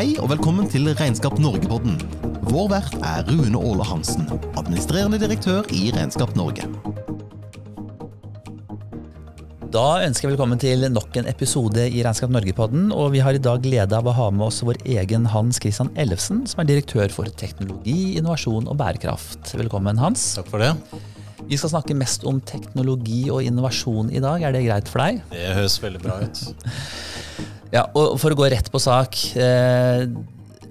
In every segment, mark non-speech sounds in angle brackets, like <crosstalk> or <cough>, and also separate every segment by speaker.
Speaker 1: Hei og velkommen til Regnskap Norge-podden. Vår vert er Rune Åle Hansen, administrerende direktør i Regnskap Norge.
Speaker 2: Da ønsker jeg velkommen til nok en episode i Regnskap Norge-podden. Og vi har i dag glede av å ha med oss vår egen Hans Christian Ellefsen, som er direktør for teknologi, innovasjon og bærekraft. Velkommen, Hans.
Speaker 3: Takk for det.
Speaker 2: Vi skal snakke mest om teknologi og innovasjon i dag. Er det greit for deg?
Speaker 3: Det høres veldig bra ut. <laughs>
Speaker 2: Ja, og For å gå rett på sak. Eh,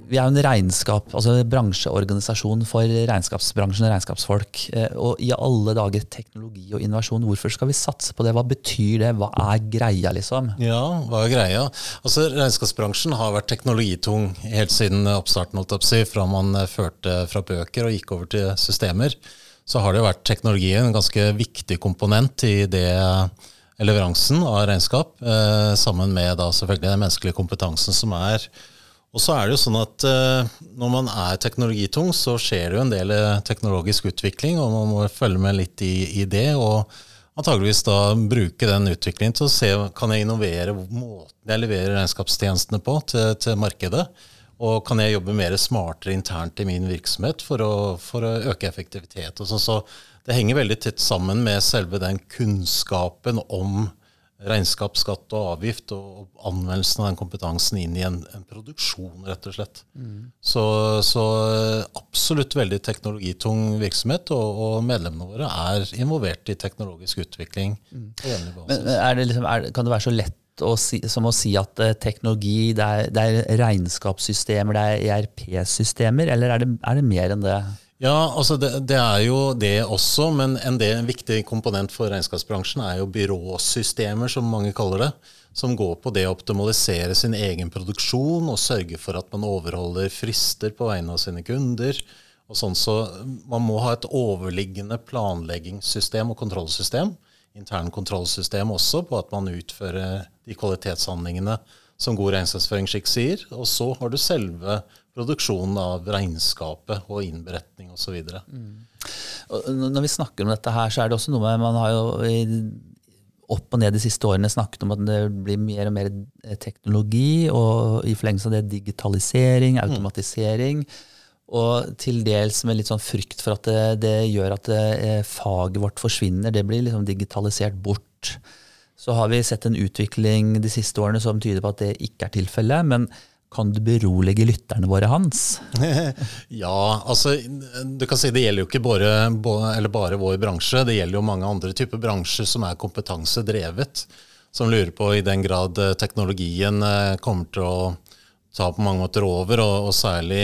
Speaker 2: vi er jo en regnskap, altså en bransjeorganisasjon for regnskapsbransjen og regnskapsfolk. Eh, og i alle dager teknologi og innovasjon, hvorfor skal vi satse på det? Hva betyr det? Hva er greia, liksom?
Speaker 3: Ja, hva er greia? Altså, Regnskapsbransjen har vært teknologitung helt siden oppstarten, holdt jeg fra man førte fra bøker og gikk over til systemer. Så har det jo vært teknologien en ganske viktig komponent i det leveransen av regnskap, eh, sammen med da selvfølgelig den menneskelige kompetansen som er. Og så er det jo sånn at eh, Når man er teknologitung, så skjer det jo en del eh, teknologisk utvikling, og man må følge med litt i, i det. og antageligvis da bruke den utviklingen til å se kan jeg innovere måten jeg leverer regnskapstjenestene på til, til markedet. Og kan jeg jobbe mer smartere internt i min virksomhet for å, for å øke effektivitet. og sånn. Så det henger veldig tett sammen med selve den kunnskapen om regnskap, skatt og avgift, og anvendelsen av den kompetansen inn i en, en produksjon, rett og slett. Mm. Så, så, absolutt veldig teknologitung virksomhet, og, og, medlemmene våre er involvert i teknologisk utvikling. Mm.
Speaker 2: Men det liksom, er, Kan det være så lett å si, som å si at uh, teknologi, det er, det er, regnskapssystemer, det er ERP-systemer, eller er det, er det mer enn det?
Speaker 3: Ja, altså det, det, er jo det også, men en, del, en, viktig komponent for regnskapsbransjen er jo byråsystemer, som mange kaller det. Som går på det å optimalisere sin egen produksjon og sørge for at man overholder frister på vegne av sine kunder. og sånn så Man må ha et overliggende planleggingssystem og kontrollsystem. Intern kontrollsystem også, på at man utfører de kvalitetshandlingene som god regnskapsføringsskikk sier. Og så har du selve produksjonen av regnskapet og innberetning osv. Mm.
Speaker 2: Når vi snakker om dette her, så er det også noe med Man har jo opp og ned de siste årene snakket om at det blir mer og mer teknologi, og i forlengelse av det digitalisering, mm. automatisering. Og til dels med litt sånn frykt for at det, det gjør at det, eh, faget vårt forsvinner. Det blir liksom digitalisert bort. Så har vi sett en utvikling de siste årene som tyder på at det ikke er tilfellet. Men kan du berolige lytterne våre, Hans? <laughs>
Speaker 3: ja, altså du kan si det gjelder jo ikke bare, bare, vår bransje. Det gjelder jo mange andre typer bransjer som er kompetansedrevet. Som lurer på i den grad eh, teknologien eh, kommer til å ta på mange måter over, og, og særlig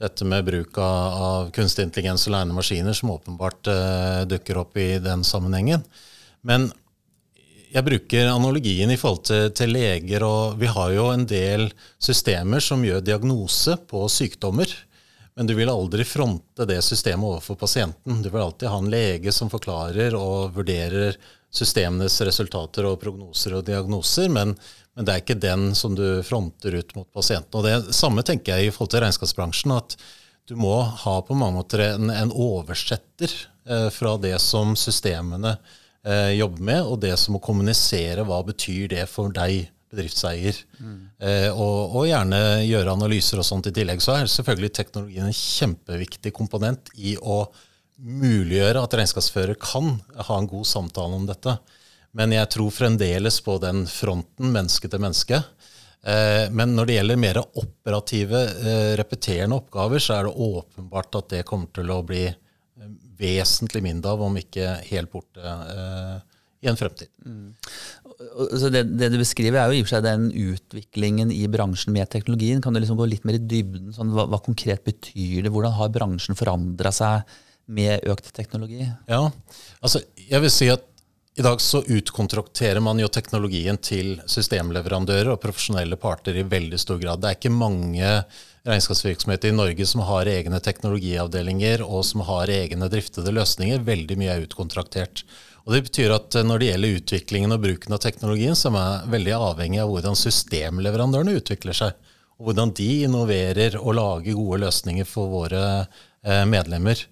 Speaker 3: dette med bruk av, av kunstig intelligens og lærende maskiner, som åpenbart uh, dukker opp i den sammenhengen. Men jeg bruker analogien i forhold til, til, leger, og vi har jo en del systemer som gjør diagnose på sykdommer. Men du vil aldri fronte det systemet overfor pasienten. Du vil alltid ha en lege som forklarer og vurderer systemenes resultater og prognoser og diagnoser, men, men det er ikke den som du fronter ut mot pasienten. Og Det samme tenker jeg i forhold til regnskapsbransjen. at du må ha på mange måter en, en oversetter eh, fra det som systemene eh, jobbe med, og det som å kommunisere hva betyr det for deg, bedriftseier. Mm. Eh, og, og, gjerne gjøre analyser og sånt i tillegg. Så er selvfølgelig teknologien en kjempeviktig komponent i å muliggjøre at regnskapsfører kan ha en god samtale om dette. Men jeg tror fremdeles på den fronten menneske til menneske. Eh, men når det gjelder mer operative, eh, repeterende oppgaver, så er det åpenbart at det kommer til å bli vesentlig mindre av, om ikke helt borte eh, i en fremtid. Mm.
Speaker 2: Det, det, du beskriver, er jo i og for seg den utviklingen i bransjen med teknologien. Kan du liksom gå litt mer i dybden? Sånn, hva, hva, konkret betyr det? Hvordan har bransjen forandra seg med økt teknologi?
Speaker 3: Ja, altså jeg vil si at i dag så utkontrakterer man jo teknologien til systemleverandører og profesjonelle parter i veldig stor grad. Det er ikke mange regnskapsvirksomheter i Norge som har egne teknologiavdelinger og som har egne driftede løsninger. Veldig mye er utkontraktert. Og Det betyr at når det gjelder utviklingen og bruken av teknologien, så er man veldig avhengig av hvordan systemleverandørene utvikler seg. Og hvordan de innoverer og lager gode løsninger for våre eh, medlemmer.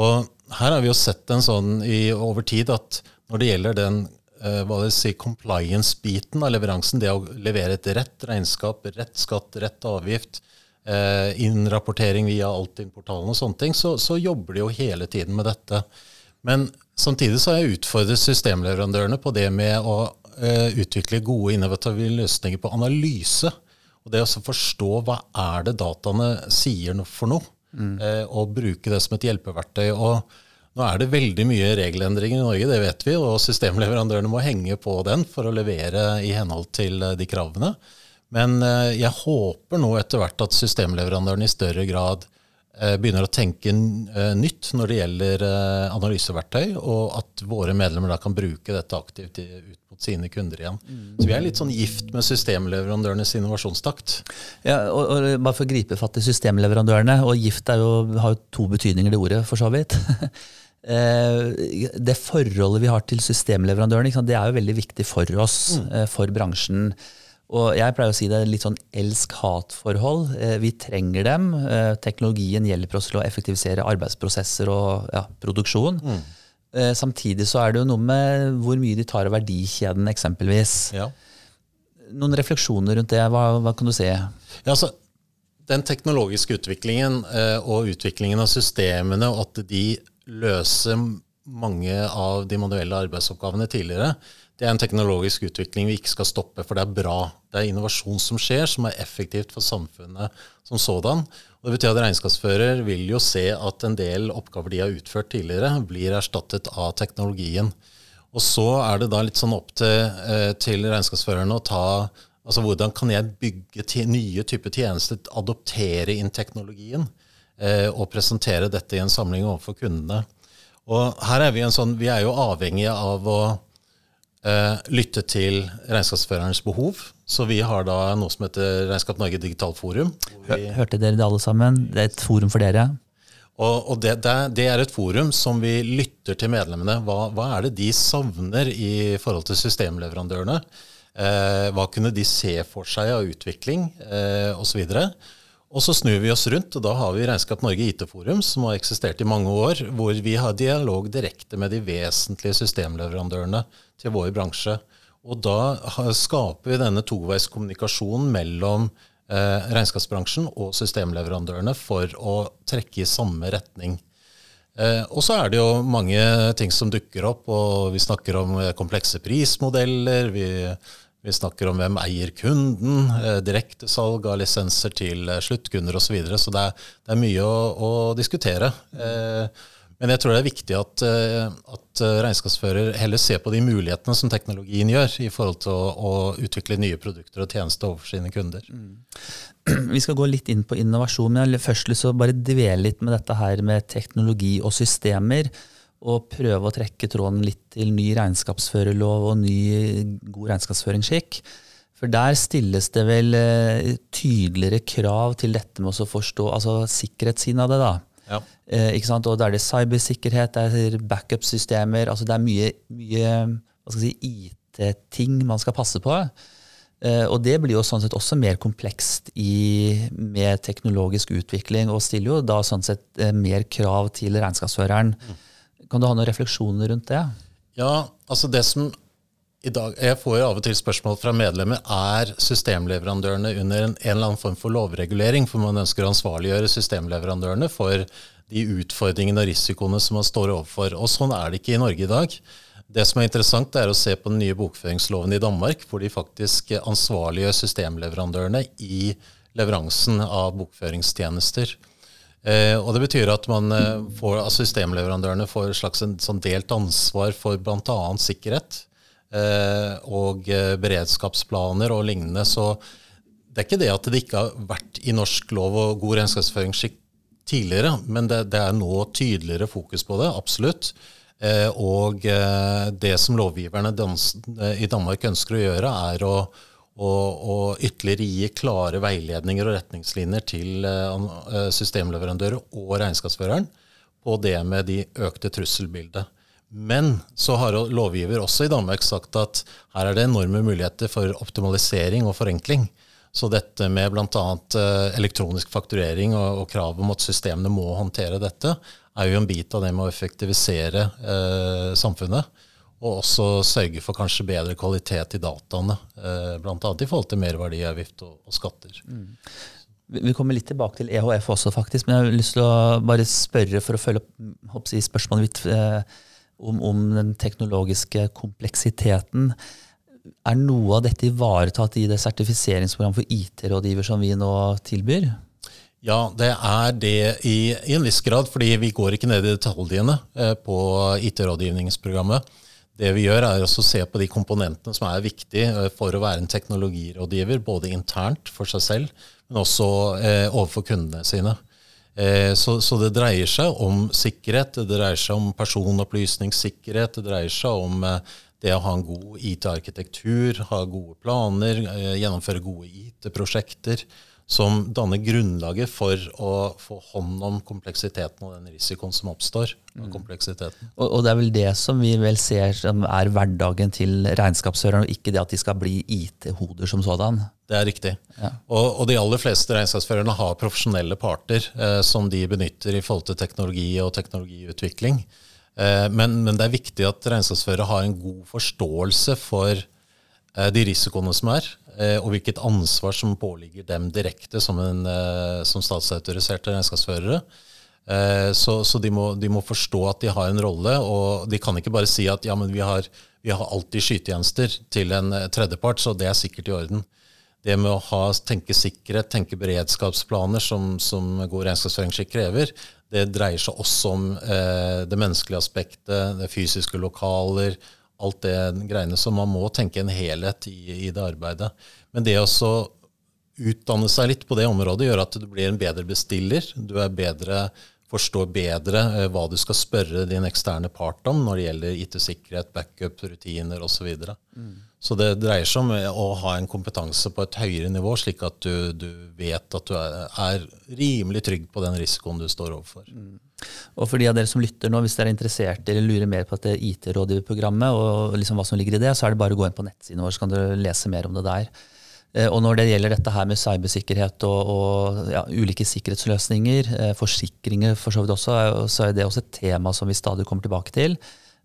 Speaker 3: Og her har vi jo sett en sånn i, over tid at når det gjelder den eh, hva det si, compliance-biten av leveransen, det å levere et rett regnskap, rett skatt, rett avgift, eh, innrapportering via Altinn-portalen og sånne ting, så, så, jobber de jo hele tiden med dette. Men samtidig så har jeg utfordret systemleverandørene på det med å eh, utvikle gode innovative løsninger på analyse. Og det å forstå hva er det dataene sier for noe, mm. og bruke det som et hjelpeverktøy. og nå er det veldig mye regelendringer i Norge, det vet vi, og systemleverandørene må henge på den for å levere i henhold til eh, de kravene. Men eh, jeg håper nå etter hvert at systemleverandørene i større grad eh, begynner å tenke nytt når det gjelder analyseverktøy, og at våre medlemmer da kan bruke dette aktivt ut mot sine kunder igjen. Så vi er litt sånn gift med systemleverandørenes innovasjonstakt.
Speaker 2: Ja, og, og Bare for å gripe fatt i systemleverandørene, og gift jo, har jo to betydninger, det ordet, for så vidt. <laughs> Eh, det forholdet vi har til systemleverandørene, det er jo veldig viktig for oss, mm. Eh, for bransjen. Og jeg pleier å si det er litt sånn elsk-hat-forhold. Eh, vi trenger dem. Teknologien hjelper oss til å effektivisere arbeidsprosesser og ja, produksjon. Mm. Samtidig så er det jo noe med hvor mye de tar av verdikjeden, eksempelvis. Ja. Noen refleksjoner rundt det? Hva, hva kan du se? Ja,
Speaker 3: altså, den teknologiske utviklingen og utviklingen av systemene, og at de løse mange av de manuelle arbeidsoppgavene tidligere, det er en teknologisk utvikling vi ikke skal stoppe, for det er bra. Det er innovasjon som skjer, som er effektivt for samfunnet som sådan. Og det betyr at regnskapsfører vil jo se at en del oppgaver de har utført tidligere, blir erstattet av teknologien. Og så er det da litt sånn opp til, eh, til regnskapsførerne å ta Altså hvordan kan jeg bygge nye typer tjenester, adoptere inn teknologien? Eh, og presentere dette i en samling overfor kundene. Og her er Vi en sånn, vi er jo avhengige av å eh, lytte til regnskapsførerens behov. Så vi har da noe som heter Regnskap Norge Digital Forum.
Speaker 2: Hørte dere det alle sammen? Det er et forum for dere?
Speaker 3: Og, og det, det, det, er et forum som vi lytter til medlemmene. Hva, hva er det de savner i forhold til systemleverandørene? Eh, hva kunne de se for seg av utvikling eh, osv.? Og så snur vi oss rundt, og da har vi Regnskap Norge IT-forum, som har eksistert i mange år, hvor vi har dialog direkte med de vesentlige systemleverandørene til vår bransje. Og da skaper vi denne toveiskommunikasjonen mellom eh, regnskapsbransjen og systemleverandørene for å trekke i samme retning. Eh, og så er det jo mange ting som dukker opp, og vi snakker om eh, komplekse prismodeller. vi vi snakker om hvem eier kunden, eh, direktesalg av lisenser til eh, sluttkunder osv. Så, videre. så det er, det er mye å, å diskutere. Eh, men jeg tror det er viktig at, at, regnskapsfører heller ser på de mulighetene som teknologien gjør, i forhold til å, å utvikle nye produkter og tjenester overfor sine kunder. Mm. <clears throat>
Speaker 2: Vi skal gå litt inn på innovasjon, men først lyst til bare dvele litt med dette her med teknologi og systemer og prøve å trekke tråden litt til ny regnskapsførerlov og ny god regnskapsføringsskikk. For der stilles det vel eh, tydeligere krav til dette med å forstå altså sikkerhetssiden av det. da. Ja. Eh, ikke sant? Og Da er det cybersikkerhet, det er backup-systemer altså Det er mye, mye si, IT-ting man skal passe på. Eh, og det blir jo sånn sett også mer komplekst i, med teknologisk utvikling, og stiller jo da sånn sett eh, mer krav til regnskapsføreren. Mm. Kan du ha noen refleksjoner rundt det?
Speaker 3: Ja, altså det som i dag, Jeg får jo av og til spørsmål fra medlemmer er systemleverandørene under en, en eller annen form for lovregulering, for man ønsker å ansvarliggjøre systemleverandørene for de utfordringene og risikoene som man står overfor. Og Sånn er det ikke i Norge i dag. Det som er interessant, er å se på den nye bokføringsloven i Danmark, hvor de faktisk ansvarliggjør systemleverandørene i leveransen av bokføringstjenester. Eh, og Det betyr at man eh, får, altså systemleverandørene får et slags en, sånn delt ansvar for bl.a. sikkerhet eh, og eh, beredskapsplaner og lignende. Så det er ikke det at det ikke har vært i norsk lov og god regnskapsføringsskikk tidligere, men det, det, er nå tydeligere fokus på det, absolutt. Eh, og eh, det som lovgiverne i Danmark ønsker å gjøre, er å og, og, ytterligere gi klare veiledninger og retningslinjer til uh, systemleverandører og regnskapsføreren på det med de økte trusselbildet. Men så har lovgiver også i Danmark sagt at her er det enorme muligheter for optimalisering og forenkling. Så dette med bl.a. Eh, elektronisk fakturering og, og krav om at systemene må håndtere dette, er jo en bit av det med å effektivisere eh, samfunnet. Og også sørge for kanskje bedre kvalitet i dataene. Eh, Bl.a. i forhold til merverdiavgift og, og skatter. Mm.
Speaker 2: Vi kommer litt tilbake til EHF også, faktisk, men jeg har lyst til å bare spørre for å følge opp si, spørsmålet mitt eh, om, om, den teknologiske kompleksiteten. Er noe av dette ivaretatt i det sertifiseringsprogrammet for IT-rådgiver som vi nå tilbyr?
Speaker 3: Ja, det er det i, i, en viss grad, fordi vi går ikke ned i detaljene eh, på IT-rådgivningsprogrammet. Det vi gjør, er å se på de komponentene som er viktige eh, for å være en teknologirådgiver, både internt for seg selv men også eh, overfor kundene sine. Eh, så, så, det dreier seg om sikkerhet, det dreier seg om personopplysningssikkerhet, det dreier seg om eh, det å ha en god IT-arkitektur, ha gode planer, eh, gjennomføre gode IT-prosjekter som danner grunnlaget for å få hånd om kompleksiteten og den risikoen som oppstår. av mm. kompleksiteten.
Speaker 2: Og, og, det er vel det som vi vel ser som er hverdagen til regnskapsførerne, og ikke det at de skal bli IT-hoder som sådan?
Speaker 3: Det er riktig. Ja. Og, og, de aller fleste regnskapsførerne har profesjonelle parter eh, som de benytter i forhold til teknologi og teknologiutvikling. Eh, men, men, det er viktig at regnskapsførere har en god forståelse for eh, de risikoene som er. Eh, og hvilket ansvar som påligger dem direkte som, en, eh, som statsautoriserte regnskapsførere. Eh, så, så de, må, de, må, forstå at de har en rolle, og de kan ikke bare si at ja, men vi har, vi har alltid skytjenester til en tredjepart, så det er sikkert i orden. Det med å ha, tenke sikkerhet, tenke beredskapsplaner, som, som god regnskapsføringsskikk krever, det dreier seg også om eh, det menneskelige aspektet, det fysiske lokaler, alt det greiene. Så man må tenke en helhet i, i det arbeidet. Men det å utdanne seg litt på det området gjør at du blir en bedre bestiller. Du bedre, forstår bedre eh, hva du skal spørre din eksterne part om når det gjelder IT-sikkerhet, backup, rutiner osv. Så, videre. så det dreier seg om å ha en kompetanse på et høyere nivå, slik at du, du vet at du er, er, rimelig trygg på den risikoen du står overfor. Mm.
Speaker 2: Og for de av dere som lytter nå, hvis dere er interessert eller lurer mer på dette IT-rådgiverprogrammet, og liksom hva som ligger i det, så er det bare å gå inn på nettsiden vår, så kan dere lese mer om det der. Eh, og når det gjelder dette her med cybersikkerhet og, og ja, ulike sikkerhetsløsninger, eh, forsikringer for så vidt også, så er det også et tema som vi stadig kommer tilbake til.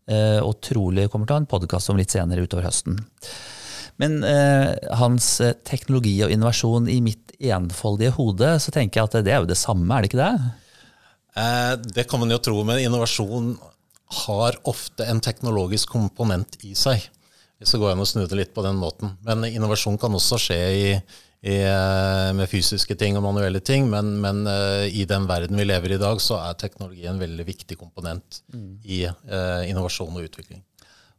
Speaker 2: Eh, og trolig kommer til å ha en podkast om litt senere utover høsten. Men eh, hans teknologi og innovasjon i mitt enfoldige hode, så tenker jeg at det er jo det samme, er det ikke det?
Speaker 3: Eh, det kan man jo tro, men innovasjon har ofte en teknologisk komponent i seg. Hvis det går an å snu det litt på den måten. Men innovasjon kan også skje i, i, eh, med fysiske ting og manuelle ting. Men, men uh, i den verden vi lever i i dag, så er teknologi en veldig viktig komponent mm. i eh, innovasjon og utvikling.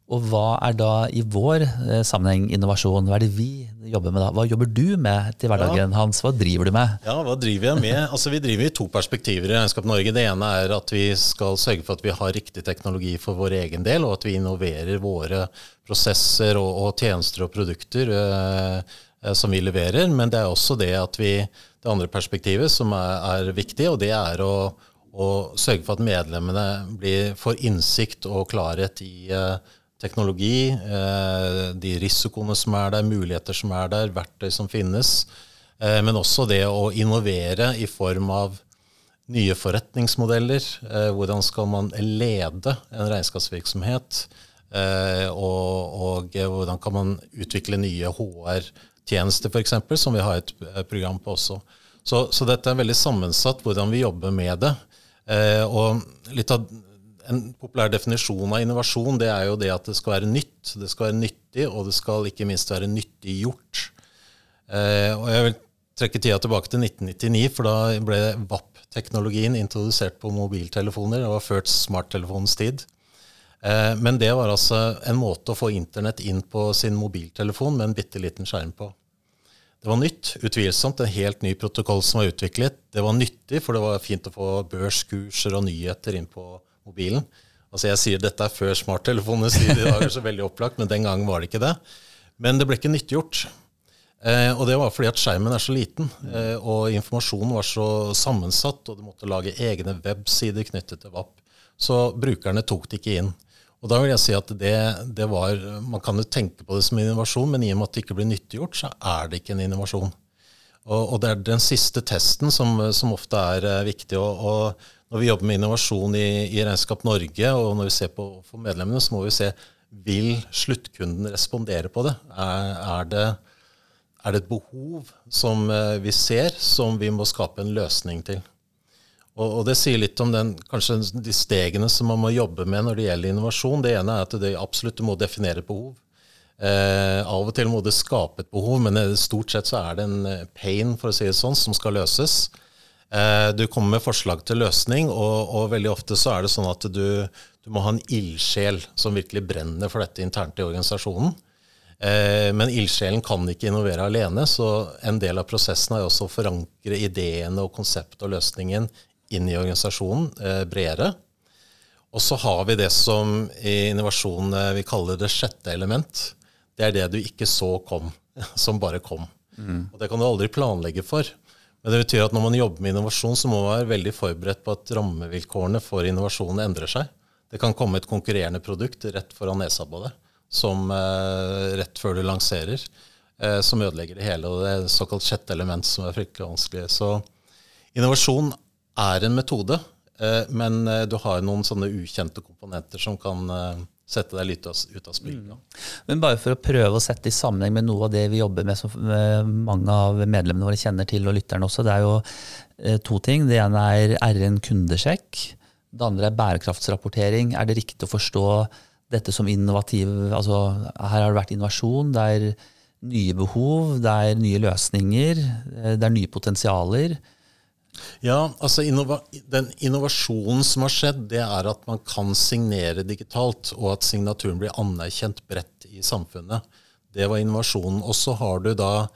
Speaker 2: Og hva er da i vår eh, sammenheng innovasjon? Hva er det vi jobber med da? Hva jobber du med til hverdagen, ja. Hans? Hva driver du med?
Speaker 3: Ja, hva driver jeg med? Altså, Vi driver i to perspektiver i Regnskap Norge. Det ene er at vi skal sørge for at vi har riktig teknologi for vår egen del, og at vi innoverer våre prosesser og, og tjenester og produkter eh, eh som vi leverer. Men det er også det at vi, det andre perspektivet som er, er viktig, og det er å, å, sørge for at medlemmene blir, får innsikt og klarhet i eh, teknologi, eh, de risikoene som er der, muligheter som er der, verktøy som finnes. Eh, men også det å innovere i form av nye forretningsmodeller. Eh, hvordan skal man lede en regnskapsvirksomhet? Og, og hvordan kan man utvikle nye HR-tjenester, f.eks., som vi har et program på også. Så, så, dette er veldig sammensatt, hvordan vi jobber med det. Og litt av en populær definisjon av innovasjon det er jo det at det skal være nytt, det skal være nyttig, og det skal ikke minst være nyttiggjort. Eh, og jeg vil trekke tida tilbake til 1999, for da ble VAP-teknologien introdusert på mobiltelefoner. Det var ført smarttelefonens tid. Eh, men det var altså en måte å få internett inn på sin mobiltelefon med en bitte liten skjerm på. Det var nytt, utvilsomt. En helt ny protokoll som var utviklet. Det var nyttig, for det var fint å få børskurser og nyheter inn på mobilen. Altså Jeg sier dette er før smarttelefonenes tid, i dag så veldig opplagt, men den gangen var det ikke det. Men det ble ikke nyttiggjort. Eh, og det var fordi at skjermen er så liten, eh, og informasjonen var så sammensatt, og du måtte lage egne websider knyttet til VAP. Så brukerne tok det ikke inn. Og da vil jeg si at det, det var Man kan jo tenke på det som innovasjon, men i og med at det ikke blir nyttiggjort, så er det ikke en innovasjon. Og, og det er den siste testen som, som ofte er eh, viktig. Og, og når vi jobber med innovasjon i, i, Regnskap Norge, og når vi ser på for medlemmene, så må vi se vil sluttkunden respondere på det? Er, er, det? er, det? et behov som eh, vi ser, som vi må skape en løsning til? Og, og Det sier litt om den, kanskje de stegene som man må jobbe med når det gjelder innovasjon. Det ene er at det absolutt må definere behov. Eh, av og til må det skape et behov, men stort sett så er det en eh, pain for å si det sånn, som skal løses. Eh, du kommer med forslag til løsning, og, og, veldig ofte så er det sånn at du, du må ha en ildsjel som virkelig brenner for dette internt i organisasjonen. Eh, men ildsjelen kan ikke innovere alene, så en del av prosessen er også å forankre ideene og konseptet og løsningen inn i organisasjonen eh, bredere. Og så har vi det som i innovasjon eh, vi kaller det sjette element. Det er det du ikke så kom, <laughs> som bare kom. Mm. Og Det kan du aldri planlegge for. Men det betyr at når man jobber med innovasjon, så må man være veldig forberedt på at rammevilkårene for innovasjonen endrer seg. Det kan komme et konkurrerende produkt rett foran nesa på deg, som eh, rett før du lanserer, eh, som ødelegger det hele. Og det er såkalt sjette element som er fryktelig vanskelig. Så innovasjon er en metode, eh, men eh, du har noen sånne ukjente komponenter som kan eh, sette deg litt ut av spill. Mm.
Speaker 2: Men bare for å prøve å sette i sammenheng med noe av det vi jobber med, som mange av medlemmene våre kjenner til, og lytterne også, det er jo to ting. Det ene er RN kundesjekk. Det andre er bærekraftsrapportering. Er det riktig å forstå dette som innovativ altså Her har det vært innovasjon, det er nye behov, det er nye løsninger, det er nye potensialer.
Speaker 3: Ja, altså innova Den innovasjonen som har skjedd, det er at man kan signere digitalt, og at signaturen blir anerkjent bredt i samfunnet. Det var innovasjonen. Og så har du da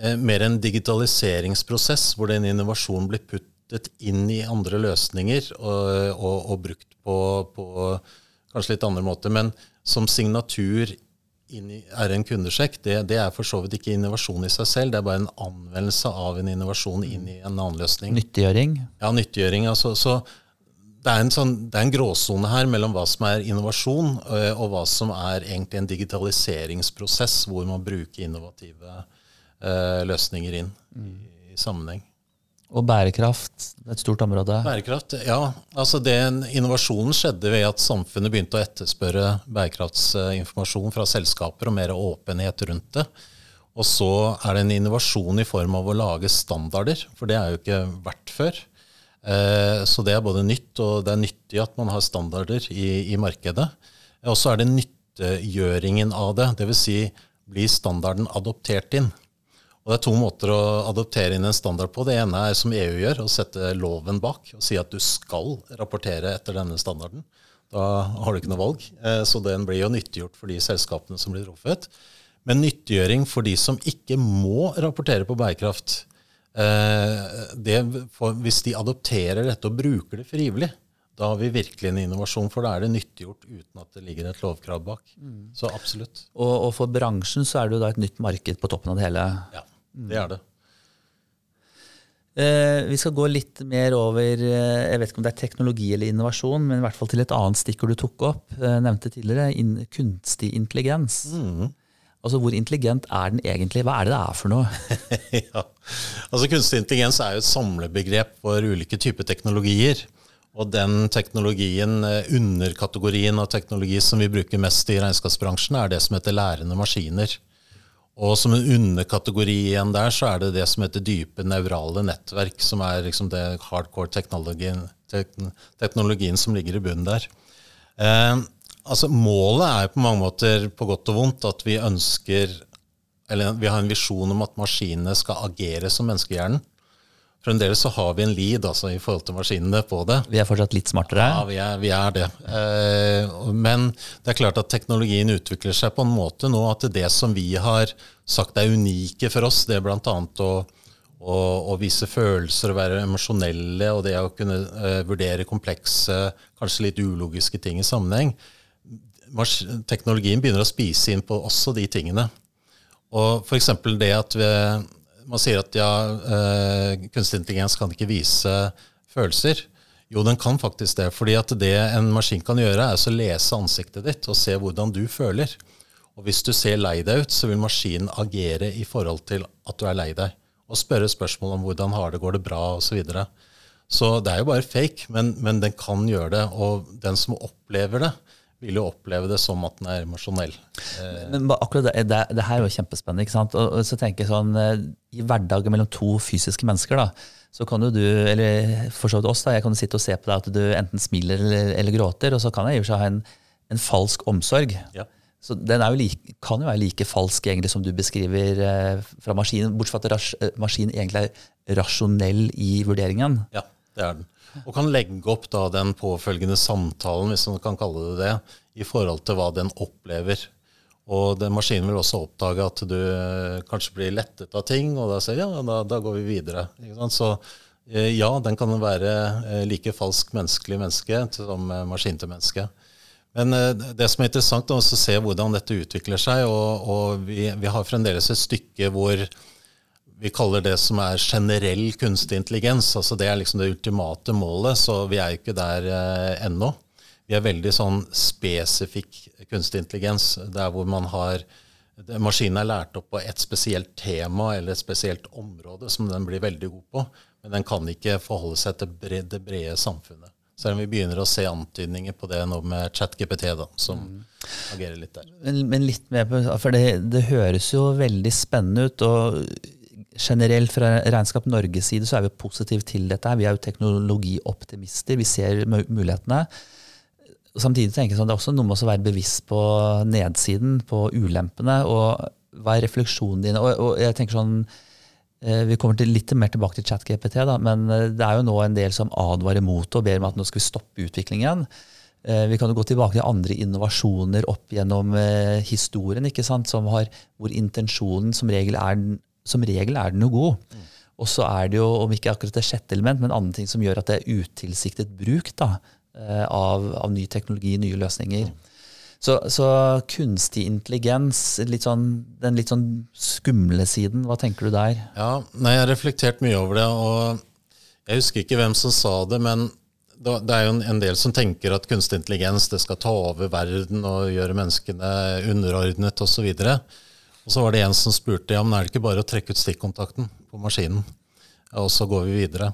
Speaker 3: eh, mer en digitaliseringsprosess, hvor den innovasjonen blir puttet inn i andre løsninger og, og, og brukt på, på kanskje litt andre måter. Men som signatur er en kundesjekk, det, det, er for så vidt ikke innovasjon i seg selv. Det er bare en anvendelse av en innovasjon inn i en annen løsning.
Speaker 2: Nyttiggjøring?
Speaker 3: Ja, nyttiggjøring. Altså, så det er en, sånn, en gråsone her mellom hva som er innovasjon, øh, og hva som er egentlig en digitaliseringsprosess hvor man bruker innovative uh, løsninger inn i, i sammenheng.
Speaker 2: Og bærekraft, et stort område?
Speaker 3: Bærekraft, ja. Altså den Innovasjonen skjedde ved at samfunnet begynte å etterspørre bærekraftsinformasjon fra selskaper og mer åpenhet rundt det. Og så er det en innovasjon i form av å lage standarder, for det er jo ikke verdt før. Eh, så det er både nytt, og det er nyttig at man har standarder i, i markedet. Og så er det nyttegjøringen av det, dvs. Si, blir standarden adoptert inn? Og Det er to måter å adoptere inn en standard på. Det ene er som EU gjør, å sette loven bak og si at du skal rapportere etter denne standarden. Da har du ikke noe valg. Eh, så den blir jo nyttiggjort for de selskapene som blir truffet. Men nyttiggjøring for de som ikke må rapportere på bærekraft, eh, det, hvis de adopterer dette og bruker det frivillig, da har vi virkelig en innovasjon, for da er det nyttiggjort uten at det ligger et lovkrav bak. Mm. Så absolutt.
Speaker 2: Og, og, for bransjen så er det jo da et nytt marked på toppen av det hele.
Speaker 3: Ja. Det er det.
Speaker 2: Uh, vi skal gå litt mer over uh, jeg vet ikke om det er teknologi eller innovasjon, men i hvert fall til et annet stikkord du tok opp. Uh, nevnte tidligere, in, kunstig intelligens. Mm. Altså, Hvor intelligent er den egentlig? Hva er det det er for noe? <laughs>
Speaker 3: ja. altså Kunstig intelligens er jo et samlebegrep for ulike typer teknologier. Og den teknologien, underkategorien av teknologi som vi bruker mest i regnskapsbransjen, er det som heter lærende maskiner. Og som en underkategori igjen der, så er det det som heter dype nevrale nettverk, som er liksom det hardcore teknologien, teknologien som ligger i bunnen der. Eh, altså Målet er på mange måter på godt og vondt at vi ønsker Eller vi har en visjon om at maskinene skal agere som menneskehjernen. Fremdeles så har vi en lead altså, i forhold til maskinene på det.
Speaker 2: Vi er fortsatt litt smartere?
Speaker 3: Ja, vi er, vi er det. Eh, men det er klart at teknologien utvikler seg på en måte nå at det som vi har sagt er unike for oss, det er bl.a. Å, å, å vise følelser å være emosjonelle, og det å kunne eh, vurdere komplekse, kanskje litt ulogiske ting i sammenheng. Teknologien begynner å spise inn på også de tingene. Og f.eks. det at vi man sier at ja, uh, kunstig intelligens kan ikke vise følelser. Jo, den kan faktisk det. fordi at det en maskin kan gjøre, er å lese ansiktet ditt og se hvordan du føler. Og hvis du ser lei deg ut, så vil maskinen agere i forhold til at du er lei deg. Og spørre spørsmål om hvordan har det, går det bra, osv. Så, videre. så det er jo bare fake, men, men, den kan gjøre det. Og den som opplever det, vil jo oppleve det som at den er emosjonell.
Speaker 2: Men akkurat det, det, det, her er jo kjempespennende. ikke sant? Og, så tenker jeg sånn, I hverdagen mellom to fysiske mennesker da, så kan jo du, eller for så vidt oss, da, jeg kan sitte og se på deg at du enten smiler eller, eller gråter, og så kan jeg i og for seg ha en, en falsk omsorg.
Speaker 3: Ja.
Speaker 2: Så den jo like, kan jo være like falsk egentlig som du beskriver eh, fra maskinen, bortsett fra at ras, maskinen egentlig er rasjonell i vurderingen.
Speaker 3: Ja, det er den og kan legge opp da den påfølgende samtalen, hvis man kan kalle det det, i forhold til hva den opplever. Og den maskinen vil også oppdage at du eh, kanskje blir lettet av ting, og da sier ja, da, da går vi videre. Så eh, ja, den kan være eh, like falsk menneskelig menneske som maskin til menneske. Men det som er interessant, er å se hvordan dette utvikler seg. og, og vi, vi, har fremdeles et stykke hvor vi kaller det som er generell kunstig intelligens. altså Det er liksom det ultimate målet, så vi er ikke der eh, ennå. Vi er veldig sånn spesifikk kunstig intelligens, der hvor man har Maskinen er lært opp på et spesielt tema eller et spesielt område som den blir veldig god på, men den kan ikke forholde seg til bre, det brede samfunnet. Selv om vi begynner å se antydninger på det nå med ChatGPT, da, som mm. agerer litt der.
Speaker 2: Men, men litt mer på, for det, det høres jo veldig spennende ut. og generelt fra Regnskap Norges side så er vi positive til dette. Vi er jo teknologioptimister. Vi ser mulighetene. Samtidig tenker jeg sånn, Det er også noe med å være bevisst på nedsiden, på ulempene. og Hva er refleksjonen din? Og, og jeg tenker sånn, eh, Vi kommer til litt mer tilbake til ChatGPT, da, men eh, det er jo nå en del som advarer mot og ber om at nå skal vi stoppe utviklingen. Eh, vi kan jo gå tilbake til andre innovasjoner opp gjennom historien, ikke sant, har, hvor intensjonen som regel er som regel er den jo god. Og så er det jo, om ikke akkurat det sjette element, men andre ting som gjør at det er utilsiktet bruk da, eh, av, av, ny teknologi, nye løsninger. Så, så, kunstig intelligens, litt sånn, den litt sånn skumle siden, hva tenker du der?
Speaker 3: Ja, nei, Jeg har reflektert mye over det, og jeg husker ikke hvem som sa det, men det er jo en del som tenker at kunstig intelligens det skal ta over verden og gjøre menneskene underordnet osv. Og, så og så var det en som spurte ja, men er det ikke bare å trekke ut stikkontakten på maskinen, og så går vi videre.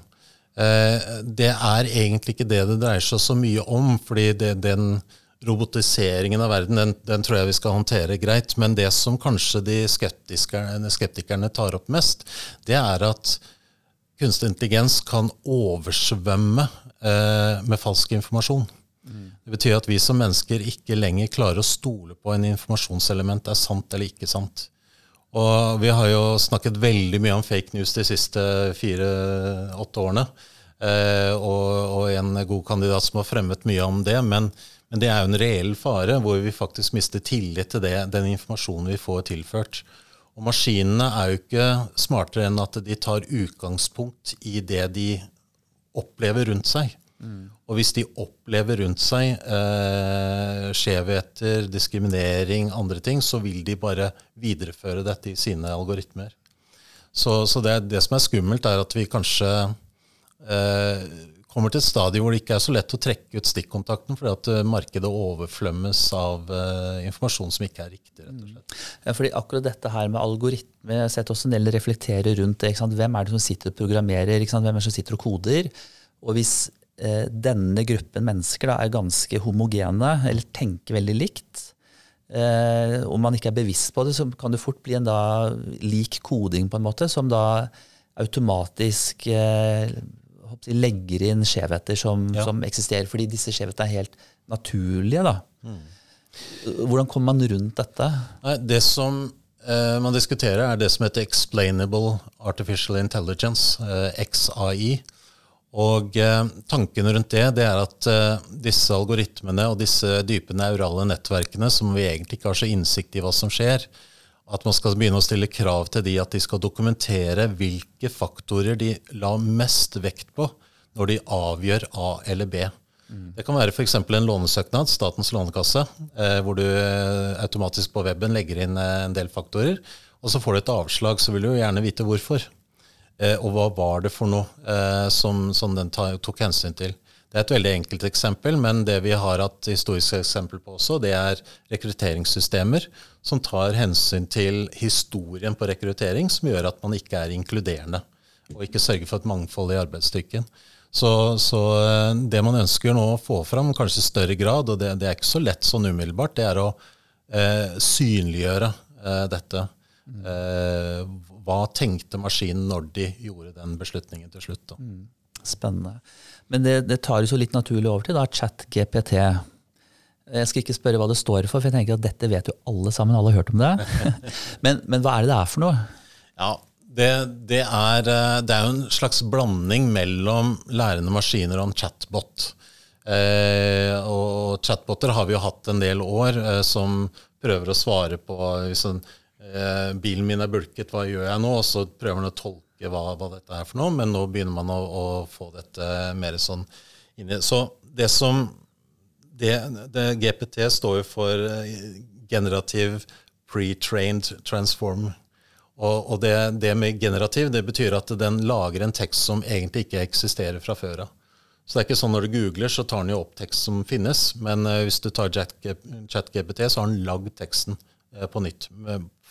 Speaker 3: Eh, det er egentlig ikke det det dreier seg så mye om, fordi det, den robotiseringen av verden den, den, tror jeg vi skal håndtere greit. Men det som kanskje de skeptikerne tar opp mest, det er at kunstig intelligens kan oversvømme eh, med falsk informasjon. Det betyr at vi som mennesker ikke lenger klarer å stole på en informasjonselement er sant eller ikke sant. Og vi har jo snakket veldig mye om fake news de siste fire-åtte årene. Eh, og, og, en god kandidat som har fremmet mye om det. Men, men, det er jo en reell fare hvor vi faktisk mister tillit til det, den informasjonen vi får tilført. Og maskinene er jo ikke smartere enn at de tar utgangspunkt i det de opplever rundt seg. Mm. Og hvis de opplever rundt seg eh, skjevheter, diskriminering, andre ting, så vil de bare videreføre dette i sine algoritmer. Så, så det, det, som er skummelt, er at vi kanskje eh, kommer til et stadium hvor det ikke er så lett å trekke ut stikkontakten, fordi at eh, markedet overflømmes av eh, informasjon som ikke er riktig. rett og slett.
Speaker 2: Ja, fordi akkurat dette her med algoritmer, jeg har sett også en del reflektere rundt det. Hvem er det som sitter og programmerer? Hvem er det som sitter og koder? Og hvis denne gruppen mennesker da, er ganske homogene, eller tenker veldig likt. Eh, om man ikke er bevisst på det, så kan det fort bli en da lik koding, på en måte, som da automatisk eh, legger inn skjevheter som, ja. som, eksisterer, fordi disse skjevhetene er helt naturlige. da. Mm. Hvordan kommer man rundt dette?
Speaker 3: Nei, det som eh, man diskuterer, er det som heter Explainable Artificial Intelligence, eh, XAI. Og eh, Tanken rundt det, det er at eh, disse algoritmene og disse dype neurale nettverkene, som vi egentlig ikke har så innsikt i hva som skjer, at man skal begynne å stille krav til de at de skal dokumentere hvilke faktorer de la mest vekt på når de avgjør A eller B. Mm. Det kan være f.eks. en lånesøknad, Statens lånekasse, eh, hvor du eh, automatisk på weben legger inn eh, en del faktorer. Og så får du et avslag, så vil du jo gjerne vite hvorfor. Eh, og hva var det for noe eh, som, som den tok hensyn til? Det er et veldig enkelt eksempel, men det vi har hatt historiske eksempel på også, det er rekrutteringssystemer som tar hensyn til historien på rekruttering, som gjør at man ikke er inkluderende. og ikke sørger for et mangfold i arbeidsstyrken. Så, så, eh, det man ønsker nå å få fram, kanskje i større grad, og det, det, er ikke så lett sånn umiddelbart, det er å eh, synliggjøre eh, dette. Eh, hva tenkte maskinen når de gjorde den beslutningen til slutt?
Speaker 2: Mm. Spennende. Men det, det tar jo så litt naturlig over til da, chat-GPT. Jeg skal ikke spørre hva det står for, for jeg tenker at dette vet jo alle sammen. alle har hørt om det. <laughs> men, men hva er det det er for noe?
Speaker 3: Ja, det, det, er, eh, det, er, jo en slags blanding mellom lærende maskiner og en chatbot. Eh, og chatboter har vi jo hatt en del år eh, som prøver å svare på hvis en, eh, bilen min er bulket, hva gjør jeg nå? Og så prøver han å tolke hva, hva, dette er for noe, men nå begynner man å, å få dette mer sånn inni Så det som det, det GPT står jo for eh, generativ pre-trained transform og, og det, det, med generativ det betyr at den lager en tekst som egentlig ikke eksisterer fra før av. Så det er ikke sånn når du googler, så tar den jo opp tekst som finnes. Men uh, hvis du tar ChatGPT, så har den lagd teksten uh, på nytt